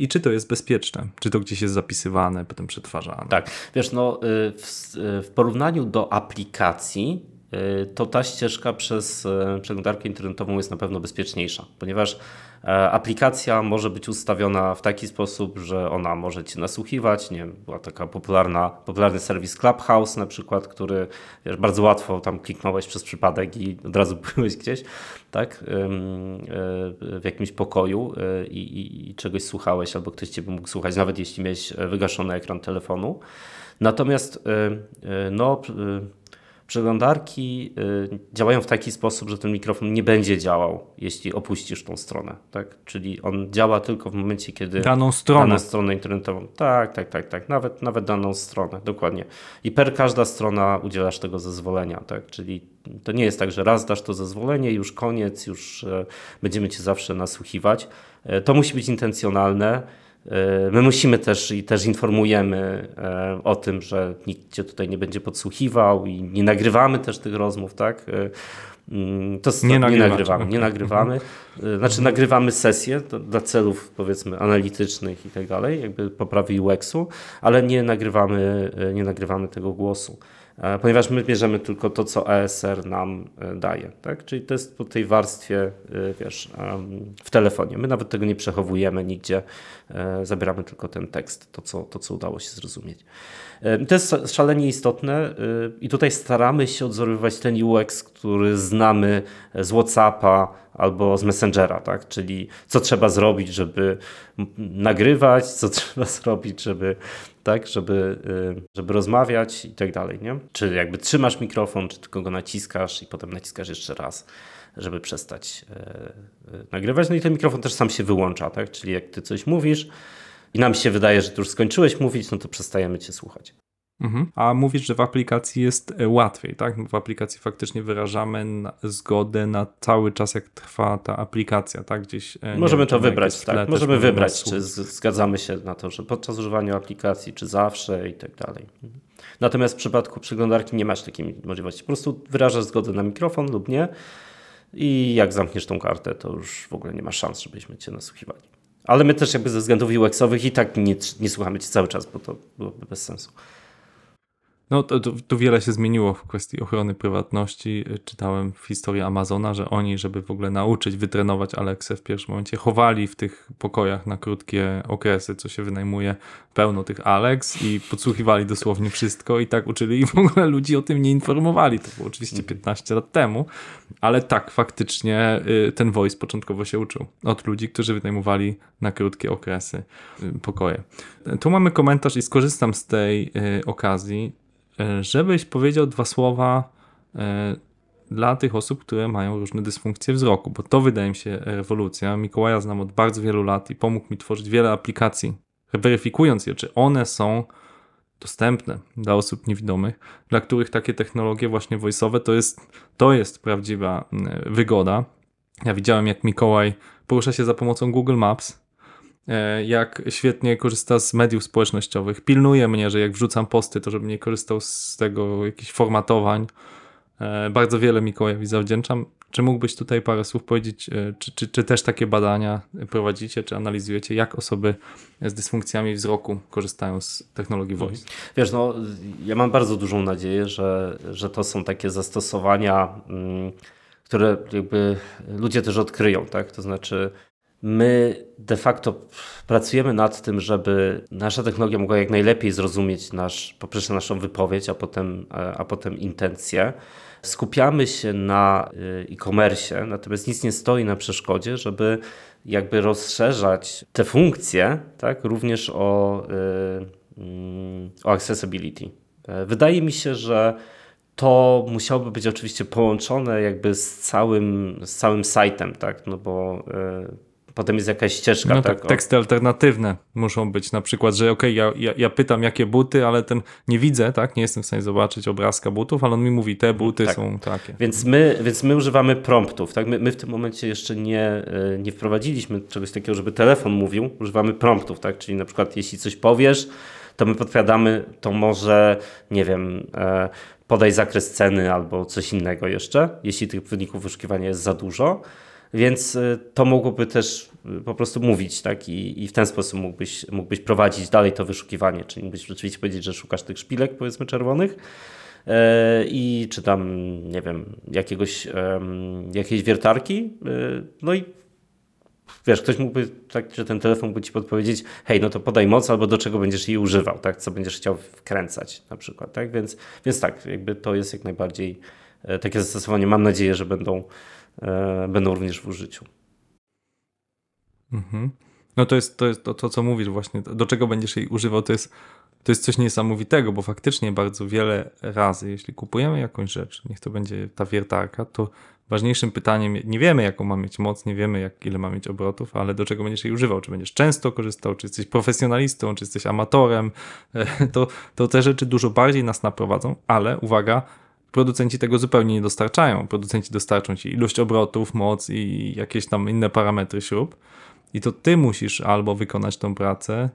C: i czy to jest bezpieczne, czy to gdzieś jest zapisywane, potem przetwarzane.
D: Tak, wiesz, no y, w, w porównaniu do aplikacji y, to ta ścieżka przez e, przeglądarkę internetową jest na pewno bezpieczniejsza, ponieważ e, aplikacja może być ustawiona w taki sposób, że ona może cię nasłuchiwać. Nie wiem, była taka popularna, popularny serwis Clubhouse na przykład, który wiesz, bardzo łatwo tam kliknąłeś przez przypadek i od razu byłeś gdzieś, tak, y, w jakimś pokoju y, i, i czegoś słuchałeś, albo ktoś cię mógł słuchać, nawet jeśli miałeś wygaszony ekran telefonu. Natomiast no, przeglądarki y, działają w taki sposób, że ten mikrofon nie będzie działał, jeśli opuścisz tą stronę. Tak? Czyli on działa tylko w momencie, kiedy.
C: Daną stronę.
D: Daną stronę internetową. Tak, tak, tak, tak. Nawet, nawet daną stronę, dokładnie. I per każda strona udzielasz tego zezwolenia. Tak? Czyli to nie jest tak, że raz dasz to zezwolenie, już koniec, już e, będziemy cię zawsze nasłuchiwać. E, to musi być intencjonalne. E, my musimy też i też informujemy e, o tym, że nikt cię tutaj nie będzie podsłuchiwał i nie nagrywamy też tych rozmów, tak? E, mm, to nie, nie nagrywamy, nie nagrywamy. Znaczy nagrywamy sesje dla celów powiedzmy analitycznych i tak dalej, jakby poprawy UX-u, ale nie nagrywamy, nie nagrywamy tego głosu. E, ponieważ my bierzemy tylko to, co ESR nam e, daje. Tak? Czyli to jest po tej warstwie, e, wiesz, w telefonie. My nawet tego nie przechowujemy nigdzie, zabieramy tylko ten tekst, to co, to, co udało się zrozumieć. To jest szalenie istotne i tutaj staramy się odzorowywać ten UX, który znamy z WhatsAppa albo z Messengera, tak? czyli co trzeba zrobić, żeby nagrywać, co trzeba zrobić, żeby tak, żeby, y, żeby rozmawiać i tak dalej, nie? Czy jakby trzymasz mikrofon, czy tylko go naciskasz i potem naciskasz jeszcze raz, żeby przestać yy, yy, nagrywać. No i ten mikrofon też sam się wyłącza, tak? Czyli jak ty coś mówisz i nam się wydaje, że ty już skończyłeś mówić, no to przestajemy cię słuchać.
C: Mhm. A mówisz, że w aplikacji jest e, łatwiej, tak? W aplikacji faktycznie wyrażamy zgodę na cały czas, jak trwa ta aplikacja, tak? Gdzieś.
D: E, Możemy wiem, to wybrać, tak. Możemy wybrać, czy zgadzamy się na to, że podczas używania aplikacji, czy zawsze i tak dalej. Natomiast w przypadku przeglądarki nie masz takiej możliwości. Po prostu wyrażasz zgodę na mikrofon lub nie. I jak zamkniesz tą kartę, to już w ogóle nie ma szans, żebyśmy cię nasłuchiwali. Ale my też jakby ze względów UX-owych i tak nie, nie słuchamy cię cały czas, bo to byłoby bez sensu.
C: No to, to, to, wiele się zmieniło w kwestii ochrony prywatności. Czytałem w historii Amazona, że oni, żeby w ogóle nauczyć, wytrenować Alexę w pierwszym momencie, chowali w tych pokojach na krótkie okresy, co się wynajmuje pełno tych Alex i podsłuchiwali dosłownie wszystko i tak uczyli i w ogóle ludzi o tym nie informowali. To było oczywiście 15 lat temu, ale tak, faktycznie y, ten voice początkowo się uczył od ludzi, którzy wynajmowali na krótkie okresy y, pokoje. Tu mamy komentarz i skorzystam z tej y, okazji żebyś powiedział dwa słowa e, dla tych osób, które mają różne dysfunkcje wzroku, bo to wydaje mi się rewolucja. Mikołaja znam od bardzo wielu lat i pomógł mi tworzyć wiele aplikacji, weryfikując je, czy one są dostępne dla osób niewidomych, dla których takie technologie właśnie voice'owe to jest, to jest prawdziwa wygoda. Ja widziałem, jak Mikołaj porusza się za pomocą Google Maps E, jak świetnie korzysta z mediów społecznościowych. Pilnuje mnie, że jak wrzucam posty, to żebym nie korzystał z tego jakichś formatowań. E, bardzo wiele Mikołajowi zawdzięczam. Czy mógłbyś tutaj parę słów powiedzieć, e, czy, czy, czy też takie badania prowadzicie, czy analizujecie, jak osoby z dysfunkcjami wzroku korzystają z technologii mhm. voice?
D: Wiesz, no, ja mam bardzo dużą nadzieję, że, że to są takie zastosowania, mm, które jakby ludzie też odkryją, tak? To znaczy, My de facto pracujemy nad tym, żeby nasza technologia mogła jak najlepiej zrozumieć nasz, po pierwsze naszą wypowiedź, a potem, a potem intencje. Skupiamy się na y, e-commerce, natomiast nic nie stoi na przeszkodzie, żeby jakby rozszerzać te funkcje, tak, również o, y, mm, o accessibility. Wydaje mi się, że to musiałoby być oczywiście połączone jakby z całym, z całym sajtem, tak, no bo y, potem jest jakaś ścieżka.
C: No tak, tak teksty alternatywne muszą być na przykład, że okej, okay, ja, ja, ja, pytam jakie buty, ale ten nie widzę, tak, nie jestem w stanie zobaczyć obrazka butów, ale on mi mówi, te buty tak. są takie.
D: Więc my, więc my używamy promptów, tak, my, my w tym momencie jeszcze nie, e, nie wprowadziliśmy czegoś takiego, żeby telefon mówił, używamy promptów, tak, czyli na przykład jeśli coś powiesz, to my podpowiadamy, to może, nie wiem, e, podaj zakres ceny albo coś innego jeszcze, jeśli tych wyników wyszukiwania jest za dużo. Więc y, to mogłoby też y, po prostu mówić, tak? I, i w ten sposób mógłbyś, mógłbyś prowadzić dalej to wyszukiwanie, czyli mógłbyś rzeczywiście powiedzieć, że szukasz tych szpilek, powiedzmy, czerwonych. e, i czy tam, nie wiem, jakiegoś, jakiejś wiertarki. No i wiesz, ktoś mógłby, tak, że ten telefon mógłby ci podpowiedzieć, hej, no to podaj moc albo do czego będziesz jej używał, tak, co będziesz chciał wkręcać na przykład, tak, więc, więc tak, jakby to jest jak najbardziej e, takie zastosowanie, mam nadzieję, że będą, będą również w użyciu.
C: Mhm. No to jest, to jest to, to, co mówisz właśnie, do czego będziesz jej używał, to jest, to jest coś niesamowitego, bo faktycznie bardzo wiele razy, jeśli kupujemy jakąś rzecz, niech to będzie ta wiertarka, to ważniejszym pytaniem, nie wiemy jaką ma mieć moc, nie wiemy jak, ile ma mieć obrotów, ale do czego będziesz jej używał, czy będziesz często korzystał, czy jesteś profesjonalistą, czy jesteś amatorem, to, to te rzeczy dużo bardziej nas naprowadzą, ale uwaga, producenci tego zupełnie nie dostarczają. Producenci dostarczą ci ilość obrotów, moc i jakieś tam inne parametry śrub. I to ty musisz albo wykonać tą pracę,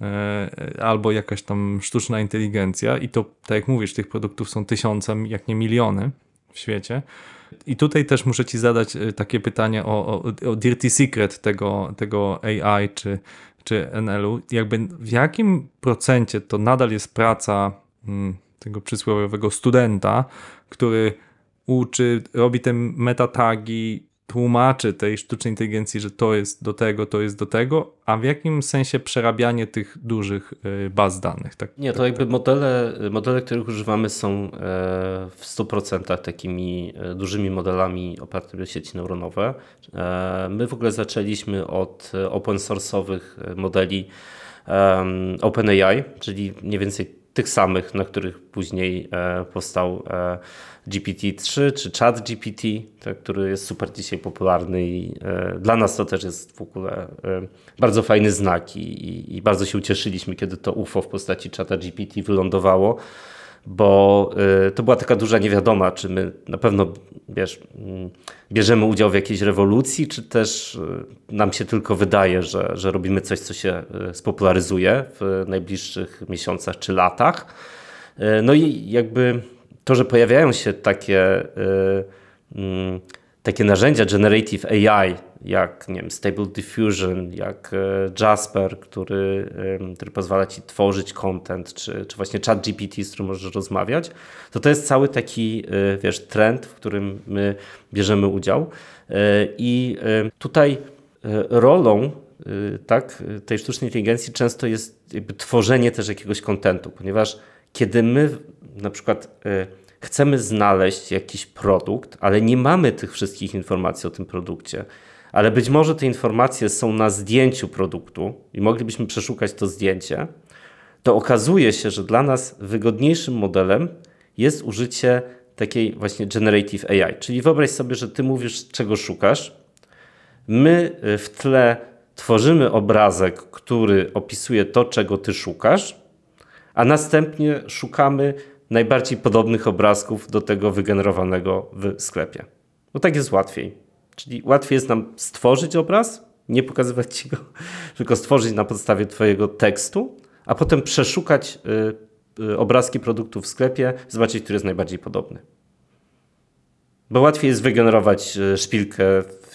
C: e, albo jakaś tam sztuczna inteligencja. I to, tak jak mówisz, tych produktów są tysiące, jak nie miliony w świecie. I tutaj też muszę ci zadać e, takie pytanie o, o, o dirty secret tego, tego AI czy, czy NL-u. Jakby w jakim procencie to nadal jest praca mm, tego przysłowiowego studenta, który uczy, robi te metatagi, tłumaczy tej sztucznej inteligencji, że to jest do tego, to jest do tego, a w jakim sensie przerabianie tych dużych y, baz danych? Tak,
D: Nie, to
C: tak,
D: jakby modele, modele, których używamy są e, w 100% takimi e, dużymi modelami opartymi o sieci neuronowe. E, My w ogóle zaczęliśmy od open source'owych modeli OpenAI, czyli mniej więcej tych samych, na których później e, powstał e, GPT-3 czy ChatGPT, tak, który jest super dzisiaj popularny i e, dla nas to też jest w ogóle bardzo fajny znak i, i, bardzo się ucieszyliśmy, kiedy to UFO w postaci czata GPT wylądowało, bo e, to była taka duża niewiadoma, czy my na pewno wiesz, mm, bierzemy udział w jakiejś rewolucji, czy też e, nam się tylko wydaje, że, że robimy coś, co się e, spopularyzuje w najbliższych miesiącach czy latach. No i jakby to, że pojawiają się takie, y, mm, takie narzędzia generative AI, jak nie wiem, Stable Diffusion, jak e, Jasper, który, który pozwala ci tworzyć content, czy, czy właśnie ChatGPT, z którym możesz rozmawiać, to to jest cały taki, y, wiesz, trend, w którym my bierzemy udział. Y, I tutaj rolą tak, tej sztucznej inteligencji często jest tworzenie też jakiegoś kontentu, ponieważ kiedy my na przykład chcemy znaleźć jakiś produkt, ale nie mamy tych wszystkich informacji o tym produkcie, ale być może te informacje są na zdjęciu produktu i moglibyśmy przeszukać to zdjęcie, to okazuje się, że dla nas wygodniejszym modelem jest użycie takiej właśnie generative AI. Czyli wyobraź sobie, że ty mówisz, czego szukasz, My y, w tle tworzymy obrazek, który opisuje to, czego ty szukasz, a następnie szukamy najbardziej podobnych obrazków do tego wygenerowanego w sklepie. Bo tak jest łatwiej. Czyli łatwiej jest nam stworzyć obraz, nie pokazywać ci go, tylko stworzyć na podstawie twojego tekstu, a potem przeszukać y, y, obrazki produktów w sklepie, zobaczyć, który jest najbardziej podobny. Bo łatwiej jest wygenerować e, szpilkę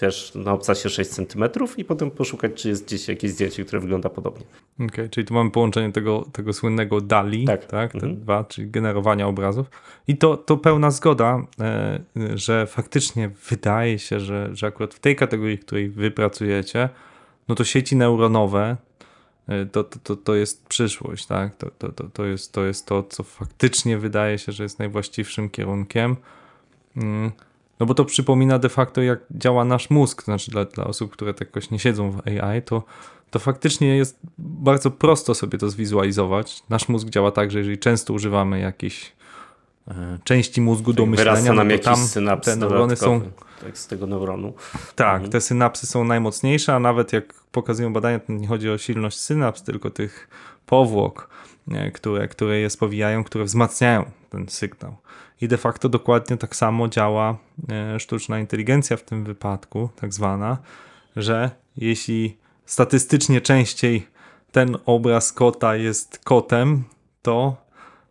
D: wiesz, na obcasie 6 cm i potem poszukać, czy jest gdzieś jakieś zdjęcie, które wygląda podobnie.
C: Okej, czyli tu mamy połączenie tego, tego słynnego DALI,
D: Tak.
C: tak, te
D: Mhm.
C: dwa, czyli generowania obrazów. I to, to pełna zgoda, e, że faktycznie wydaje się, że, że akurat w tej kategorii, w której wy pracujecie, no to sieci neuronowe e, to, to, to, to jest przyszłość, tak? To, to, to, to, jest, to jest to, co faktycznie wydaje się, że jest najwłaściwszym kierunkiem. Mm, No bo to przypomina de facto, jak działa nasz mózg. Znaczy, dla, dla osób, które tak jakoś nie siedzą w AI, to, to faktycznie jest bardzo prosto sobie to zwizualizować. Nasz mózg działa tak, że jeżeli często używamy jakichś e, części mózgu do myślenia,
D: nam
C: no to tam
D: synaps
C: te neurony są
D: dodatkowy, tak, z tego neuronu.
C: tak,
D: Mhm.
C: te synapsy są najmocniejsze, a nawet jak pokazują badania, to nie chodzi o silność synaps, tylko tych powłok, nie, które, które je spowijają, które wzmacniają ten sygnał. I de facto dokładnie tak samo działa e, sztuczna inteligencja w tym wypadku, tak zwana, że jeśli statystycznie częściej ten obraz kota jest kotem, to,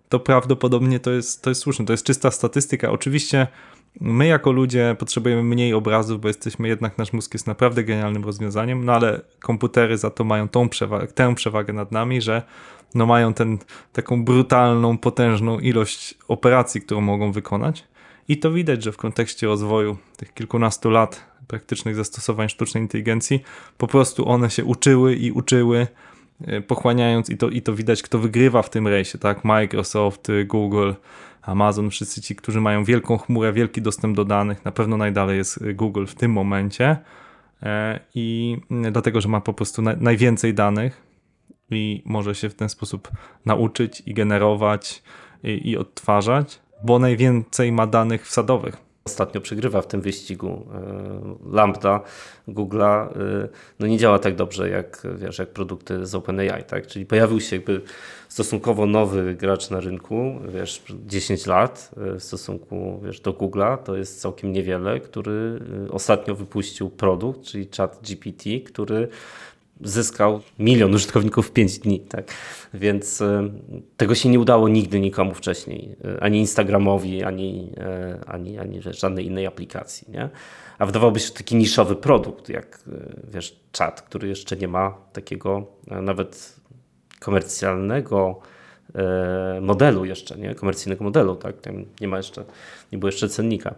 C: to prawdopodobnie to jest, to jest słuszne. To jest czysta statystyka. Oczywiście My jako ludzie potrzebujemy mniej obrazów, bo jesteśmy jednak, nasz mózg jest naprawdę genialnym rozwiązaniem, no ale komputery za to mają tą przewagę, tę przewagę nad nami, że no mają ten, taką brutalną, potężną ilość operacji, którą mogą wykonać. I to widać, że w kontekście rozwoju tych kilkunastu lat praktycznych zastosowań sztucznej inteligencji, po prostu one się uczyły i uczyły, e, pochłaniając i to, i to widać, kto wygrywa w tym rejsie, tak? Microsoft, Google, Amazon, wszyscy ci, którzy mają wielką chmurę, wielki dostęp do danych, na pewno najdalej jest Google w tym momencie e, i dlatego, że ma po prostu najwięcej danych i może się w ten sposób nauczyć i generować i, i odtwarzać, bo najwięcej ma danych wsadowych
D: ostatnio przegrywa w tym wyścigu. E, Lambda Google'a e, no nie działa tak dobrze jak, wiesz, jak produkty z OpenAI, tak? Czyli pojawił się jakby stosunkowo nowy gracz na rynku, wiesz, 10 lat e, w stosunku wiesz, do Google'a, to jest całkiem niewiele, który ostatnio wypuścił produkt, czyli chat GPT, który zyskał milion użytkowników w 5 dni. Tak? Więc e, tego się nie udało nigdy nikomu wcześniej. E, ani Instagramowi, ani, e, ani, ani żadnej innej aplikacji. Nie? A wydawałoby się taki niszowy produkt, jak wiesz, czat, który jeszcze nie ma takiego nawet komercjalnego modelu jeszcze, nie? Komercyjnego modelu, tak? Tam nie ma jeszcze, nie było jeszcze cennika.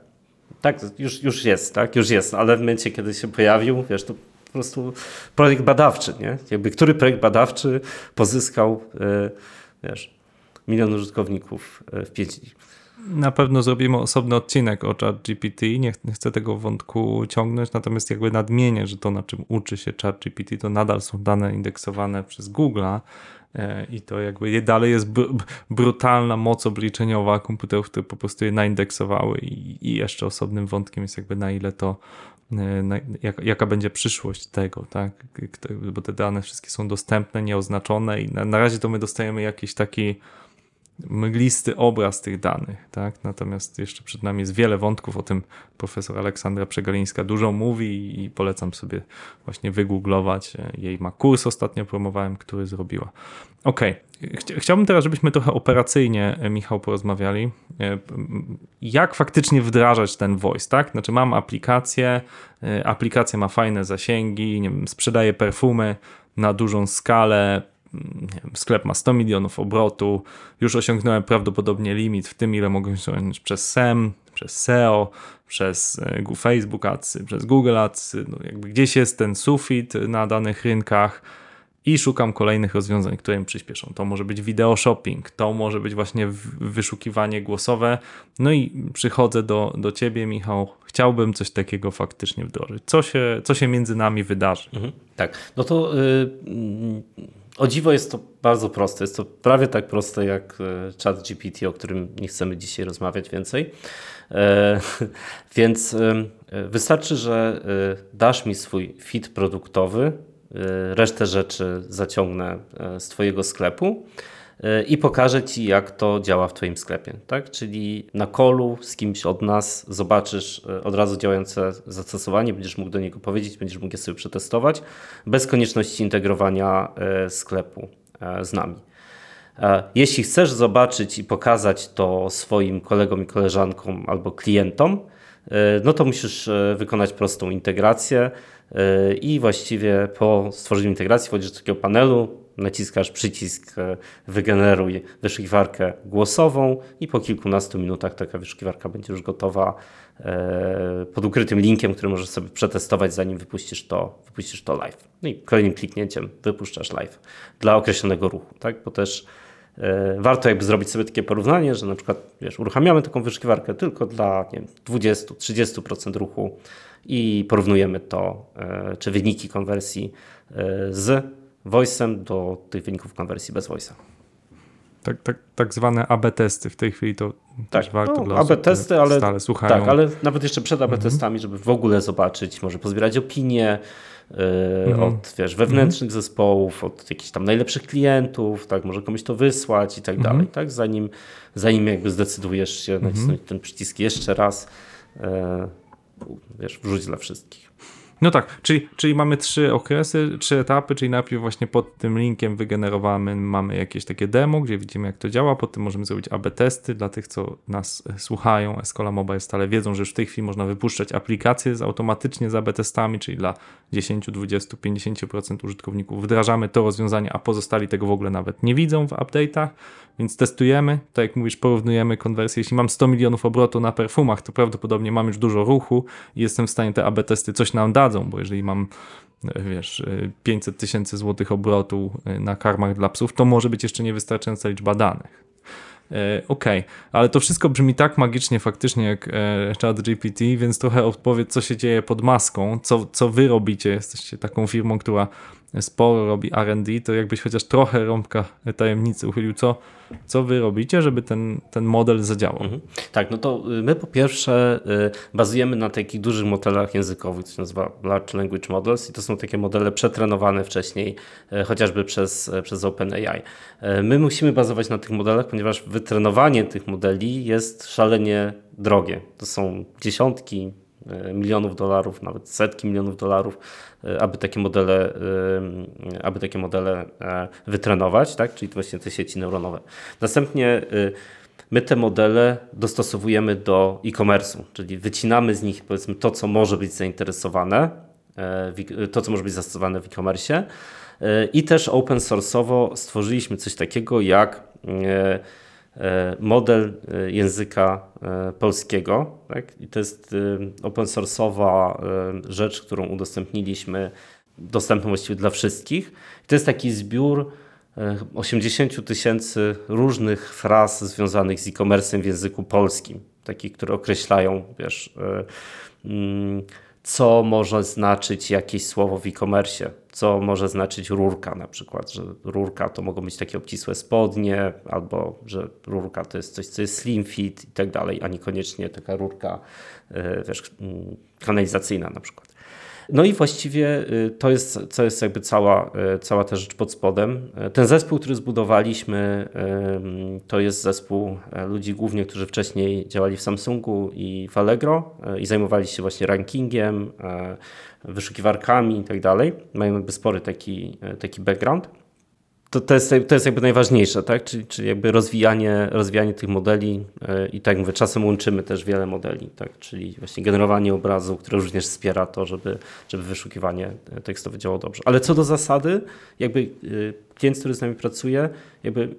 D: Tak, już, już jest, tak? Już jest, ale w momencie, kiedy się pojawił, wiesz, to prostu projekt badawczy, nie? Jakby który projekt badawczy pozyskał, e, wiesz, milion użytkowników e, w 5 dni.
C: Na pewno zrobimy osobny odcinek o ChatGPT. Nie, nie chcę tego wątku ciągnąć, natomiast jakby nadmienię, że to, na czym uczy się ChatGPT, to nadal są dane indeksowane przez Google'a e, i to jakby dalej jest brutalna moc obliczeniowa komputerów, które po prostu je naindeksowały i, i jeszcze osobnym wątkiem jest jakby na ile to E, jak, jaka będzie przyszłość tego, tak? Bo te dane wszystkie są dostępne, nieoznaczone i na razie to my dostajemy jakiś taki mglisty obraz tych danych, tak? Natomiast jeszcze przed nami jest wiele wątków, o tym profesor Aleksandra Przegalińska dużo mówi i polecam sobie właśnie wygooglować. Jej ma kurs ostatnio promowałem, który zrobiła. Ok, chciałbym teraz, żebyśmy trochę operacyjnie, e, Michał, porozmawiali. E, jak faktycznie wdrażać ten voice, tak? Znaczy mam aplikację, e, aplikacja ma fajne zasięgi, nie wiem, sprzedaje perfumy na dużą skalę, wiem, sklep ma 100 milionów obrotu, już osiągnąłem prawdopodobnie limit w tym, ile mogę osiągnąć przez SEM, przez SEO, przez e, Facebook Ads, przez Google Ads, no jakby gdzieś jest ten sufit na danych rynkach i szukam kolejnych rozwiązań, które mi przyspieszą. To może być video shopping, to może być właśnie wyszukiwanie głosowe. No i przychodzę do, do ciebie, Michał. Chciałbym coś takiego faktycznie wdrożyć. Co się, co się między nami wydarzy? Mhm,
D: tak, no to. Yy o dziwo jest to bardzo proste. Jest to prawie tak proste jak e, chat GPT, o którym nie chcemy dzisiaj rozmawiać więcej. E, więc e, wystarczy, że dasz mi swój fit produktowy, resztę rzeczy zaciągnę z Twojego sklepu i pokażę Ci, jak to działa w Twoim sklepie. Tak? Czyli na kolu z kimś od nas zobaczysz e, od razu działające zastosowanie, będziesz mógł do niego powiedzieć, będziesz mógł je sobie przetestować, bez konieczności integrowania e, sklepu z nami. Jeśli chcesz zobaczyć i pokazać to swoim kolegom i koleżankom albo klientom, no to musisz wykonać prostą integrację i właściwie po stworzeniu integracji wchodzisz do takiego panelu, naciskasz przycisk e, wygeneruj wyszukiwarkę głosową i po kilkunastu minutach taka wyszukiwarka będzie już gotowa e, pod ukrytym linkiem, który możesz sobie przetestować zanim wypuścisz to, wypuścisz to live. No i kolejnym kliknięciem wypuszczasz live dla określonego ruchu, tak? Bo też e, warto jakby zrobić sobie takie porównanie, że na przykład wiesz, uruchamiamy taką wyszukiwarkę tylko dla 20-30% ruchu i porównujemy to, czy wyniki konwersji z voice'em do tych wyników konwersji bez voice'a.
C: Tak, tak, tak zwane AB testy w tej chwili to tak, też warto no, dla
D: AB testy, ale,
C: stale słuchają.
D: Tak, ale nawet jeszcze przed AB mhm. testami, żeby w ogóle zobaczyć, może pozbierać opinie yy, mhm. od wiesz, wewnętrznych mhm. zespołów, od jakichś tam najlepszych klientów, tak, może komuś to wysłać i tak dalej, tak, zanim, zanim jakby zdecydujesz się nacisnąć ten przycisk jeszcze raz, yy, wiesz, wrzuć dla wszystkich.
C: No tak, czyli, czyli mamy trzy okresy, trzy etapy, czyli najpierw właśnie pod tym linkiem wygenerowany mamy jakieś takie demo, gdzie widzimy jak to działa, potem możemy zrobić AB testy dla tych, co nas e, słuchają. Escola Mobile stale wiedzą, że już w tej chwili można wypuszczać aplikacje z, automatycznie z AB testami, czyli dla 10, 20, 50% użytkowników wdrażamy to rozwiązanie, a pozostali tego w ogóle nawet nie widzą w update'ach, więc testujemy, tak jak mówisz, porównujemy konwersję. Jeśli mam 100 milionów obrotu na perfumach, to prawdopodobnie mam już dużo ruchu i jestem w stanie te AB testy coś nam dadzą, bo jeżeli mam e, wiesz, e, 500 tysięcy złotych obrotu e, na karmach dla psów, to może być jeszcze niewystarczająca liczba danych. E, Okej, ale to wszystko brzmi tak magicznie faktycznie jak e, chat GPT, więc trochę odpowiedz, co się dzieje pod maską, co, co wy robicie. Jesteście taką firmą, która sporo robi R&D, to jakbyś chociaż trochę rąbka tajemnicy uchylił, co, co wy robicie, żeby ten, ten model zadziałał.
D: Mhm. Tak, no to y, my po pierwsze y, bazujemy na takich dużych modelach językowych, co się nazywa Large Language Models i to są takie modele przetrenowane wcześniej, y, chociażby przez, przez OpenAI. My musimy bazować na tych modelach, ponieważ wytrenowanie tych modeli jest szalenie drogie. To są dziesiątki milionów dolarów, nawet setki milionów dolarów, aby takie modele, y, aby takie modele e, wytrenować, tak? czyli właśnie te sieci neuronowe. Następnie My te modele dostosowujemy do e-commerce'u, czyli wycinamy z nich powiedzmy to, co może być zainteresowane, e, e- to, co może być zastosowane w e-commerce. E, I też open source'owo stworzyliśmy coś takiego jak e, e, model e, języka e, polskiego. Tak? I to jest e, open source'owa e, rzecz, którą udostępniliśmy, dostępną właściwie dla wszystkich. I to jest taki zbiór e, 80 tysięcy różnych fraz związanych z e-commerce'em w języku polskim, takich, które określają, wiesz, e, mm, co może znaczyć jakieś słowo w e-commerce, co może znaczyć rurka na przykład, że rurka to mogą być takie obcisłe spodnie, albo że rurka to jest coś, co jest slim fit i tak dalej, a niekoniecznie taka rurka e, wiesz, mm, kanalizacyjna na przykład. No i właściwie y, to jest, to jest jakby cała, y, cała ta rzecz pod spodem. Y, Ten zespół, który zbudowaliśmy, to jest zespół ludzi głównie, którzy wcześniej działali w Samsungu i w Allegro i zajmowali się właśnie rankingiem, wyszukiwarkami i tak. Mają jakby spory taki, taki background. To, to, jest, to jest jakby najważniejsze, tak? czyli, czyli jakby rozwijanie, rozwijanie tych modeli e, i tak mówię, czasem łączymy też wiele modeli, tak? czyli właśnie generowanie obrazu, które również wspiera to, żeby, żeby wyszukiwanie e, tekstowe działało dobrze. Ale co do zasady, jakby e, klient, który z nami pracuje, jakby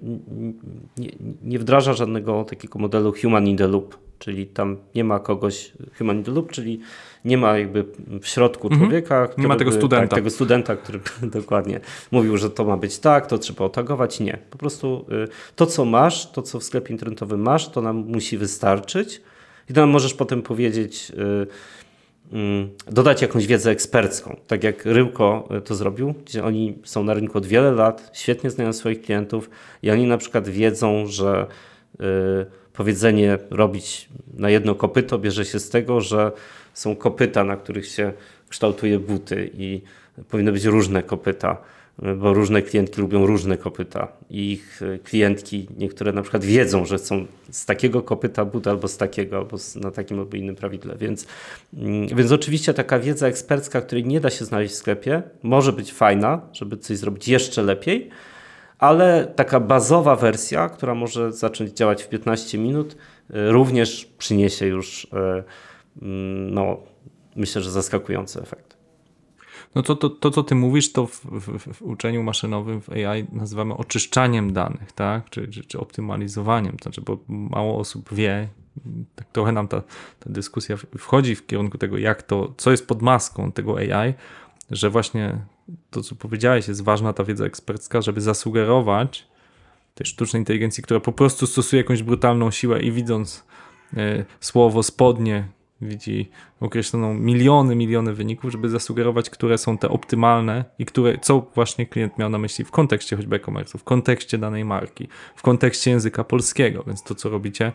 D: nie, nie wdraża żadnego takiego modelu human in the loop, czyli tam nie ma kogoś human in the loop, czyli nie ma jakby w środku
C: Mhm.
D: człowieka,
C: Nie ma tego
D: by-
C: studenta.
D: Tak, tego studenta, który dokładnie mówił, że to ma być tak, to trzeba otagować. Nie. Po prostu y, to, co masz, to, co w sklepie internetowym masz, to nam musi wystarczyć i to nam możesz potem powiedzieć, y, mm, dodać jakąś wiedzę ekspercką, tak jak Ryłko y, to zrobił, gdzie oni są na rynku od wiele lat, świetnie znają swoich klientów i oni na przykład wiedzą, że y, powiedzenie robić na jedno kopyto bierze się z tego, że są kopyta, na których się kształtuje buty i powinny być różne kopyta, bo różne klientki lubią różne kopyta i ich y, klientki niektóre na przykład wiedzą, że chcą z takiego kopyta buta albo z takiego, albo na takim albo innym prawidle, więc, mm, więc oczywiście taka wiedza ekspercka, której nie da się znaleźć w sklepie, może być fajna, żeby coś zrobić jeszcze lepiej, ale taka bazowa wersja, która może zacząć działać w 15 minut, y, również przyniesie już, y, mm, no, myślę, że zaskakujący efekt.
C: No to, to, to co ty mówisz, to w, w, w uczeniu maszynowym, w AI nazywamy oczyszczaniem danych, tak? Czy, czy, czy optymalizowaniem. To znaczy, bo mało osób wie, tak trochę nam ta, ta dyskusja wchodzi w kierunku tego, jak to, co jest pod maską tego AI, że właśnie to, co powiedziałeś, jest ważna ta wiedza ekspercka, żeby zasugerować tej sztucznej inteligencji, która po prostu stosuje jakąś brutalną siłę i widząc e, słowo spodnie, widzi określoną miliony, miliony wyników, żeby zasugerować, które są te optymalne i które, co właśnie klient miał na myśli w kontekście choćby e-commerce, w kontekście danej marki, w kontekście języka polskiego. Więc to, co robicie,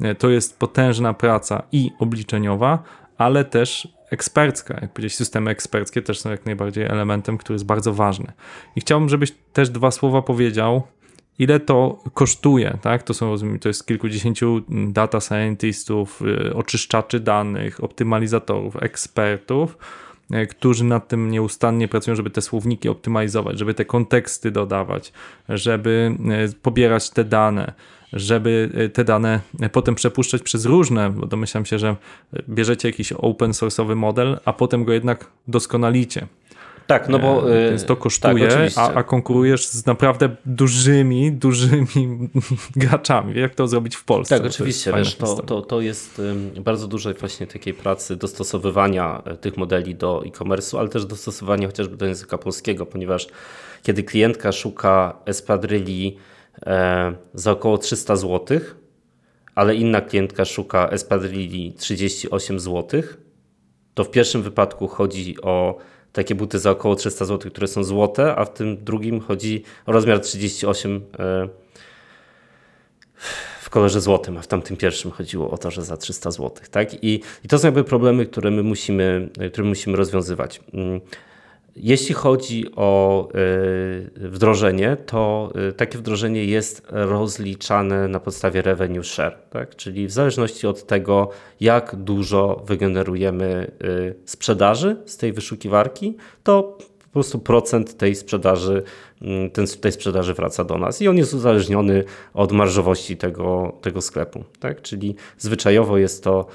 C: e, to jest potężna praca i obliczeniowa, ale też ekspercka. Jak powiedzieć, systemy eksperckie też są jak najbardziej elementem, który jest bardzo ważny. I chciałbym, żebyś też dwa słowa powiedział, ile to kosztuje, tak? To są, to jest kilkudziesięciu data scientistów, y, oczyszczaczy danych, optymalizatorów, ekspertów. e, którzy nad tym nieustannie pracują, żeby te słowniki optymalizować, żeby te konteksty dodawać, żeby e, pobierać te dane, żeby te dane potem przepuszczać przez różne, bo domyślam się, że bierzecie jakiś open source'owy model, a potem go jednak doskonalicie.
D: Tak, no bo.
C: E, Więc to kosztuje,
D: tak,
C: a, a, konkurujesz z naprawdę dużymi, dużymi graczami. Jak to zrobić w Polsce?
D: Tak, oczywiście. To, wiesz, to, to, to jest bardzo dużo właśnie takiej pracy dostosowywania e, tych modeli do e-commerce'u, ale też dostosowania chociażby do języka polskiego, ponieważ kiedy klientka szuka espadryli e, za około 300 zł, ale inna klientka szuka espadryli 38 zł, to w pierwszym wypadku chodzi o takie buty za około 300 zł, które są złote, a w tym drugim chodzi o rozmiar 38 e, w kolorze złotym, a w tamtym pierwszym chodziło o to, że za 300 zł. Tak? I, i to są jakby problemy, które my musimy, które musimy rozwiązywać. Jeśli chodzi o y, wdrożenie, to y, takie wdrożenie jest rozliczane na podstawie revenue share, tak? czyli w zależności od tego, jak dużo wygenerujemy y, sprzedaży z tej wyszukiwarki, to po prostu procent tej sprzedaży, mm, ten, tej sprzedaży wraca do nas i on jest uzależniony od marżowości tego, tego sklepu. Tak? Czyli zwyczajowo jest to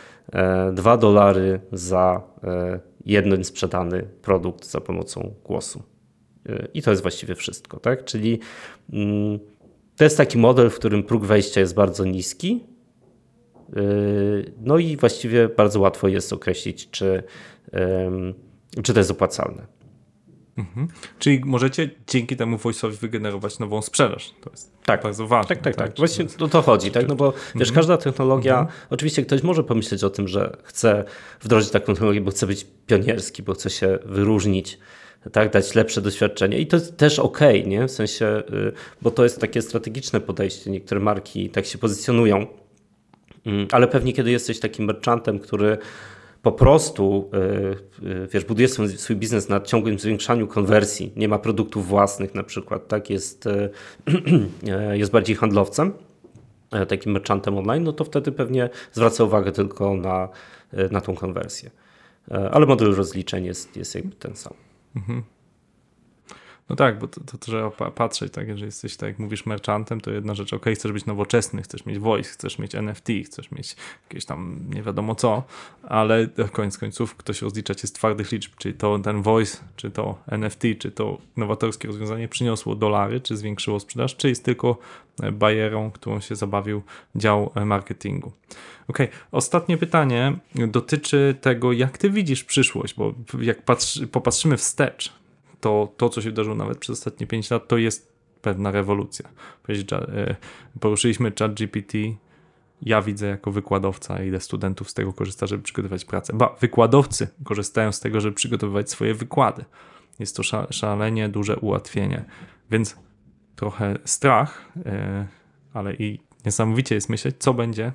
D: 2 e, dolary za e, jeden sprzedany produkt za pomocą głosu. Y, I to jest właściwie wszystko, tak? Czyli mm, to jest taki model, w którym próg wejścia jest bardzo niski. Y, no i właściwie bardzo łatwo jest określić, czy, czy to jest opłacalne.
C: Mhm. Czyli możecie dzięki temu voice'owi wygenerować nową sprzedaż. To jest tak. bardzo ważne.
D: Tak, tak, tak. tak. Właśnie o to chodzi, tak? No bo wiesz, mhm. każda technologia, mhm. oczywiście ktoś może pomyśleć o tym, że chce wdrożyć taką technologię, bo chce być pionierski, bo chce się wyróżnić, tak, dać lepsze doświadczenie i to jest też ok, nie? W sensie, y, bo to jest takie strategiczne podejście. Niektóre marki tak się pozycjonują, mm, ale pewnie kiedy jesteś takim merchantem, który po prostu y, y, wiesz, buduje swój, biznes na ciągłym zwiększaniu konwersji, nie ma produktów własnych na przykład, tak, jest, y, jest bardziej handlowcem, takim merchantem online, no to wtedy pewnie zwraca uwagę tylko na, na tą konwersję. Ale model rozliczeń jest, jest jakby ten sam. Mhm.
C: No tak, bo to, to trzeba patrzeć, tak, jeżeli jesteś, tak jak mówisz, merchantem, to jedna rzecz, ok, chcesz być nowoczesny, chcesz mieć voice, chcesz mieć NFT, chcesz mieć jakieś tam nie wiadomo co, ale koniec końców ktoś rozlicza cię z twardych liczb, czyli to ten voice, czy to NFT, czy to nowatorskie rozwiązanie przyniosło dolary, czy zwiększyło sprzedaż, czy jest tylko e, barierą, którą się zabawił dział e, marketingu. Ok, ostatnie pytanie dotyczy tego, jak ty widzisz przyszłość, bo jak patrzy, popatrzymy wstecz, to to, co się wydarzyło nawet przez ostatnie 5 lat, to jest pewna rewolucja. E, poruszyliśmy chat GPT, ja widzę jako wykładowca, ile studentów z tego korzysta, żeby przygotować pracę. Ba, wykładowcy korzystają z tego, żeby przygotowywać swoje wykłady. Jest to szalenie duże ułatwienie, więc trochę strach, e, ale i niesamowicie jest myśleć, co będzie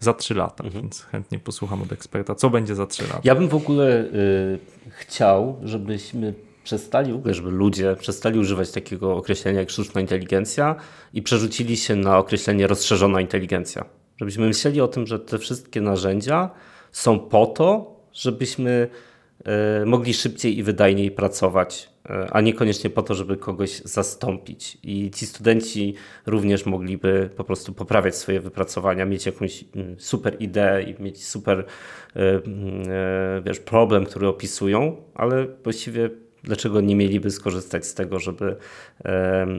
C: za 3 lata, mhm. więc chętnie posłucham od eksperta, co będzie za 3 lata.
D: Ja bym w ogóle y, chciał, żebyśmy przestali, w ogóle, żeby ludzie przestali używać takiego określenia jak sztuczna inteligencja i przerzucili się na określenie rozszerzona inteligencja. Żebyśmy myśleli o tym, że te wszystkie narzędzia są po to, żebyśmy e, mogli szybciej i wydajniej pracować, e, a niekoniecznie po to, żeby kogoś zastąpić. I ci studenci również mogliby po prostu poprawiać swoje wypracowania, mieć jakąś mm, super ideę i mieć super e, mm, wiesz, problem, który opisują, ale właściwie dlaczego nie mieliby skorzystać z tego, żeby,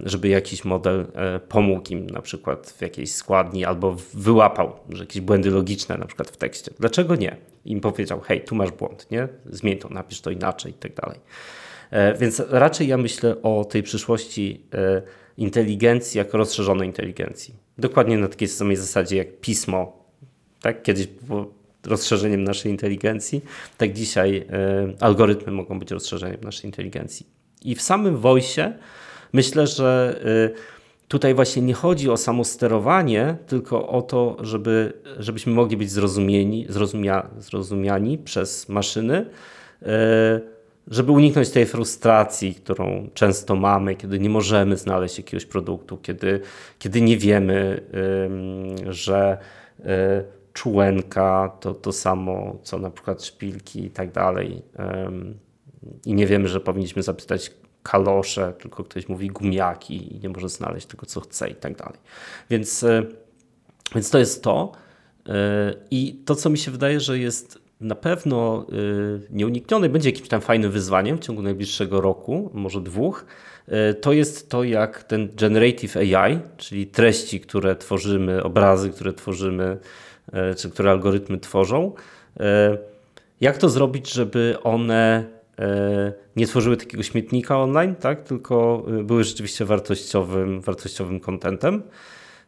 D: żeby jakiś model e, pomógł im na przykład w jakiejś składni albo wyłapał, że jakieś błędy logiczne na przykład w tekście. Dlaczego nie? Im powiedział, hej, tu masz błąd, nie? Zmień to, napisz to inaczej i tak dalej. E, więc raczej ja myślę o tej przyszłości e, inteligencji jako rozszerzonej inteligencji. Dokładnie na takiej samej zasadzie jak pismo. Tak? Kiedyś rozszerzeniem naszej inteligencji, tak dzisiaj e, algorytmy mogą być rozszerzeniem naszej inteligencji. I w samym voice myślę, że e, tutaj właśnie nie chodzi o samo sterowanie, tylko o to, żeby, żebyśmy mogli być zrozumieni, zrozumia, zrozumiani przez maszyny, e, żeby uniknąć tej frustracji, którą często mamy, kiedy nie możemy znaleźć jakiegoś produktu, kiedy, kiedy nie wiemy, że czułenka, to to samo co na przykład szpilki i tak dalej. I nie wiemy, że powinniśmy zapytać kalosze, tylko ktoś mówi gumiaki i nie może znaleźć tego, co chce i tak dalej. Więc, e, więc to jest to. E, I to, co mi się wydaje, że jest na pewno e, nieuniknione, będzie jakimś tam fajnym wyzwaniem w ciągu najbliższego roku, może dwóch, to jest to, jak ten generative AI, czyli treści, które tworzymy, obrazy, które tworzymy, czy które algorytmy tworzą, e, jak to zrobić, żeby one e, nie tworzyły takiego śmietnika online, tak? tylko e, były rzeczywiście wartościowym, wartościowym contentem.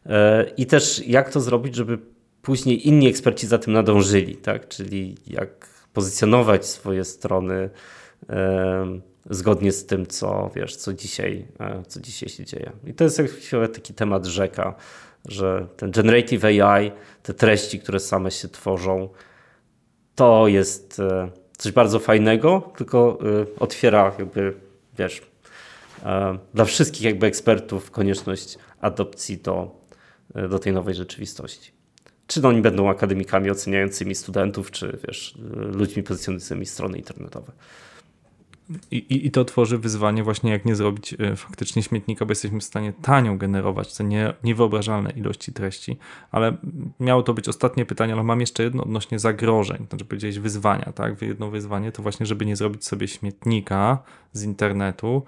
D: E, I też jak to zrobić, żeby później inni eksperci za tym nadążyli, tak? czyli jak pozycjonować swoje strony e, zgodnie z tym, co wiesz, co dzisiaj, e, co dzisiaj się dzieje. I to jest jak taki temat rzeka, że ten generative AI, te treści, które same się tworzą, to jest e, coś bardzo fajnego, tylko e, otwiera jakby, wiesz, dla wszystkich jakby ekspertów konieczność adopcji do, do tej nowej rzeczywistości. Czy oni będą akademikami oceniającymi studentów, czy wiesz, ludźmi pozycjonującymi strony internetowe.
C: I, i, I to tworzy wyzwanie właśnie, jak nie zrobić e, faktycznie śmietnika, bo jesteśmy w stanie tanio generować te nie, niewyobrażalne ilości treści. Ale miało to być ostatnie pytanie, ale mam jeszcze jedno odnośnie zagrożeń. Znaczy powiedziałeś wyzwania, tak? Jedno wyzwanie to właśnie, żeby nie zrobić sobie śmietnika z internetu,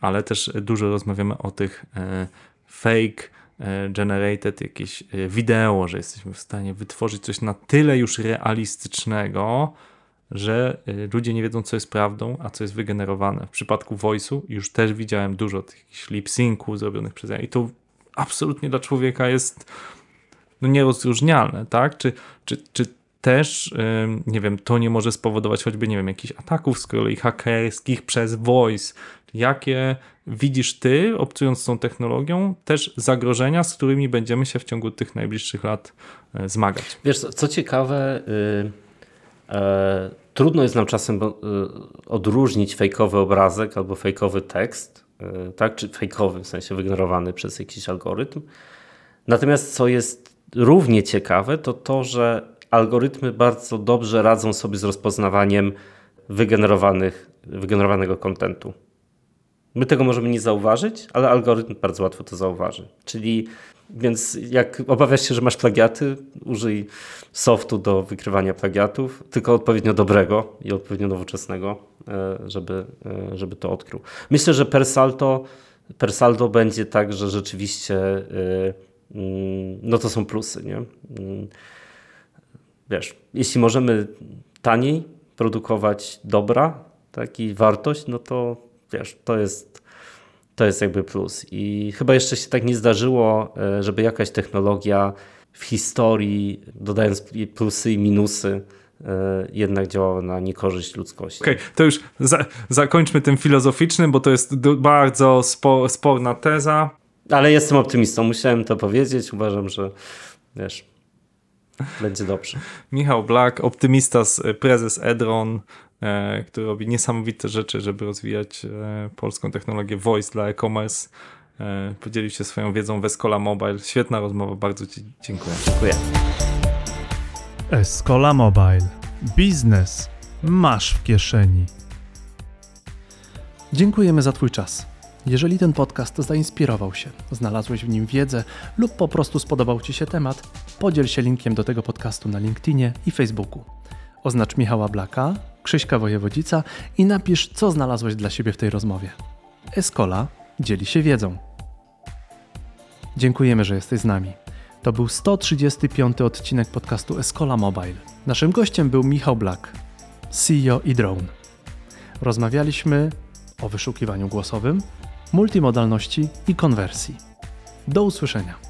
C: ale też dużo rozmawiamy o tych e, fake e, generated jakieś wideo, że jesteśmy w stanie wytworzyć coś na tyle już realistycznego, że y, ludzie nie wiedzą, co jest prawdą, a co jest wygenerowane. W przypadku voice'u już też widziałem dużo tych lip-syncu zrobionych przez AI i to absolutnie dla człowieka jest no, nierozróżnialne, tak? Czy, czy, czy też, ym, nie wiem, to nie może spowodować choćby, nie wiem, jakichś ataków z kolei hakerskich przez voice. Jakie widzisz ty, obcując tą technologią, też zagrożenia, z którymi będziemy się w ciągu tych najbliższych lat y, zmagać?
D: Wiesz, co, ciekawe, y, e, trudno jest nam czasem y, odróżnić fejkowy obrazek albo fejkowy tekst, y, tak, czy fejkowy, w sensie wygenerowany przez jakiś algorytm. Natomiast co jest równie ciekawe, to to, że algorytmy bardzo dobrze radzą sobie z rozpoznawaniem wygenerowanych, wygenerowanego kontentu. My tego możemy nie zauważyć, ale algorytm bardzo łatwo to zauważy. Czyli więc jak obawiasz się, że masz plagiaty, użyj softu do wykrywania plagiatów, tylko odpowiednio dobrego i odpowiednio nowoczesnego, e, żeby, e, żeby to odkrył. Myślę, że per salto, per saldo będzie tak, że rzeczywiście e, mm, no to są plusy, nie? Mm, Wiesz, jeśli możemy taniej produkować dobra, tak, i wartość, no to wiesz, to jest, to jest jakby plus. I chyba jeszcze się tak nie zdarzyło, e, żeby jakaś technologia w historii, dodając plusy i minusy, e, jednak działała na niekorzyść ludzkości.
C: Okej, to już za, zakończmy tym filozoficznym, bo to jest bardzo spo, sporna teza.
D: Ale jestem optymistą, musiałem to powiedzieć. Uważam, że wiesz, będzie dobrze.
C: Michał Black, optymista, z, prezes Edron, który robi niesamowite rzeczy, żeby rozwijać e, polską technologię voice dla e-commerce. E, podzielił się swoją wiedzą w Escola Mobile. Świetna rozmowa, bardzo Ci dziękuję.
D: Dziękuję.
B: Escola Mobile. Biznes masz w kieszeni.
A: Dziękujemy za Twój czas. Jeżeli ten podcast zainspirował się, znalazłeś w nim wiedzę lub po prostu spodobał Ci się temat, podziel się linkiem do tego podcastu na LinkedInie i Facebooku. Oznacz Michała Blaka, Krzyśka Wojewodzica i napisz, co znalazłeś dla siebie w tej rozmowie. Escola dzieli się wiedzą. Dziękujemy, że jesteś z nami. To był 135 odcinek podcastu Escola Mobile. Naszym gościem był Michał Black, CEO i Drone. Rozmawialiśmy o wyszukiwaniu głosowym, multimodalności i konwersji. Do usłyszenia.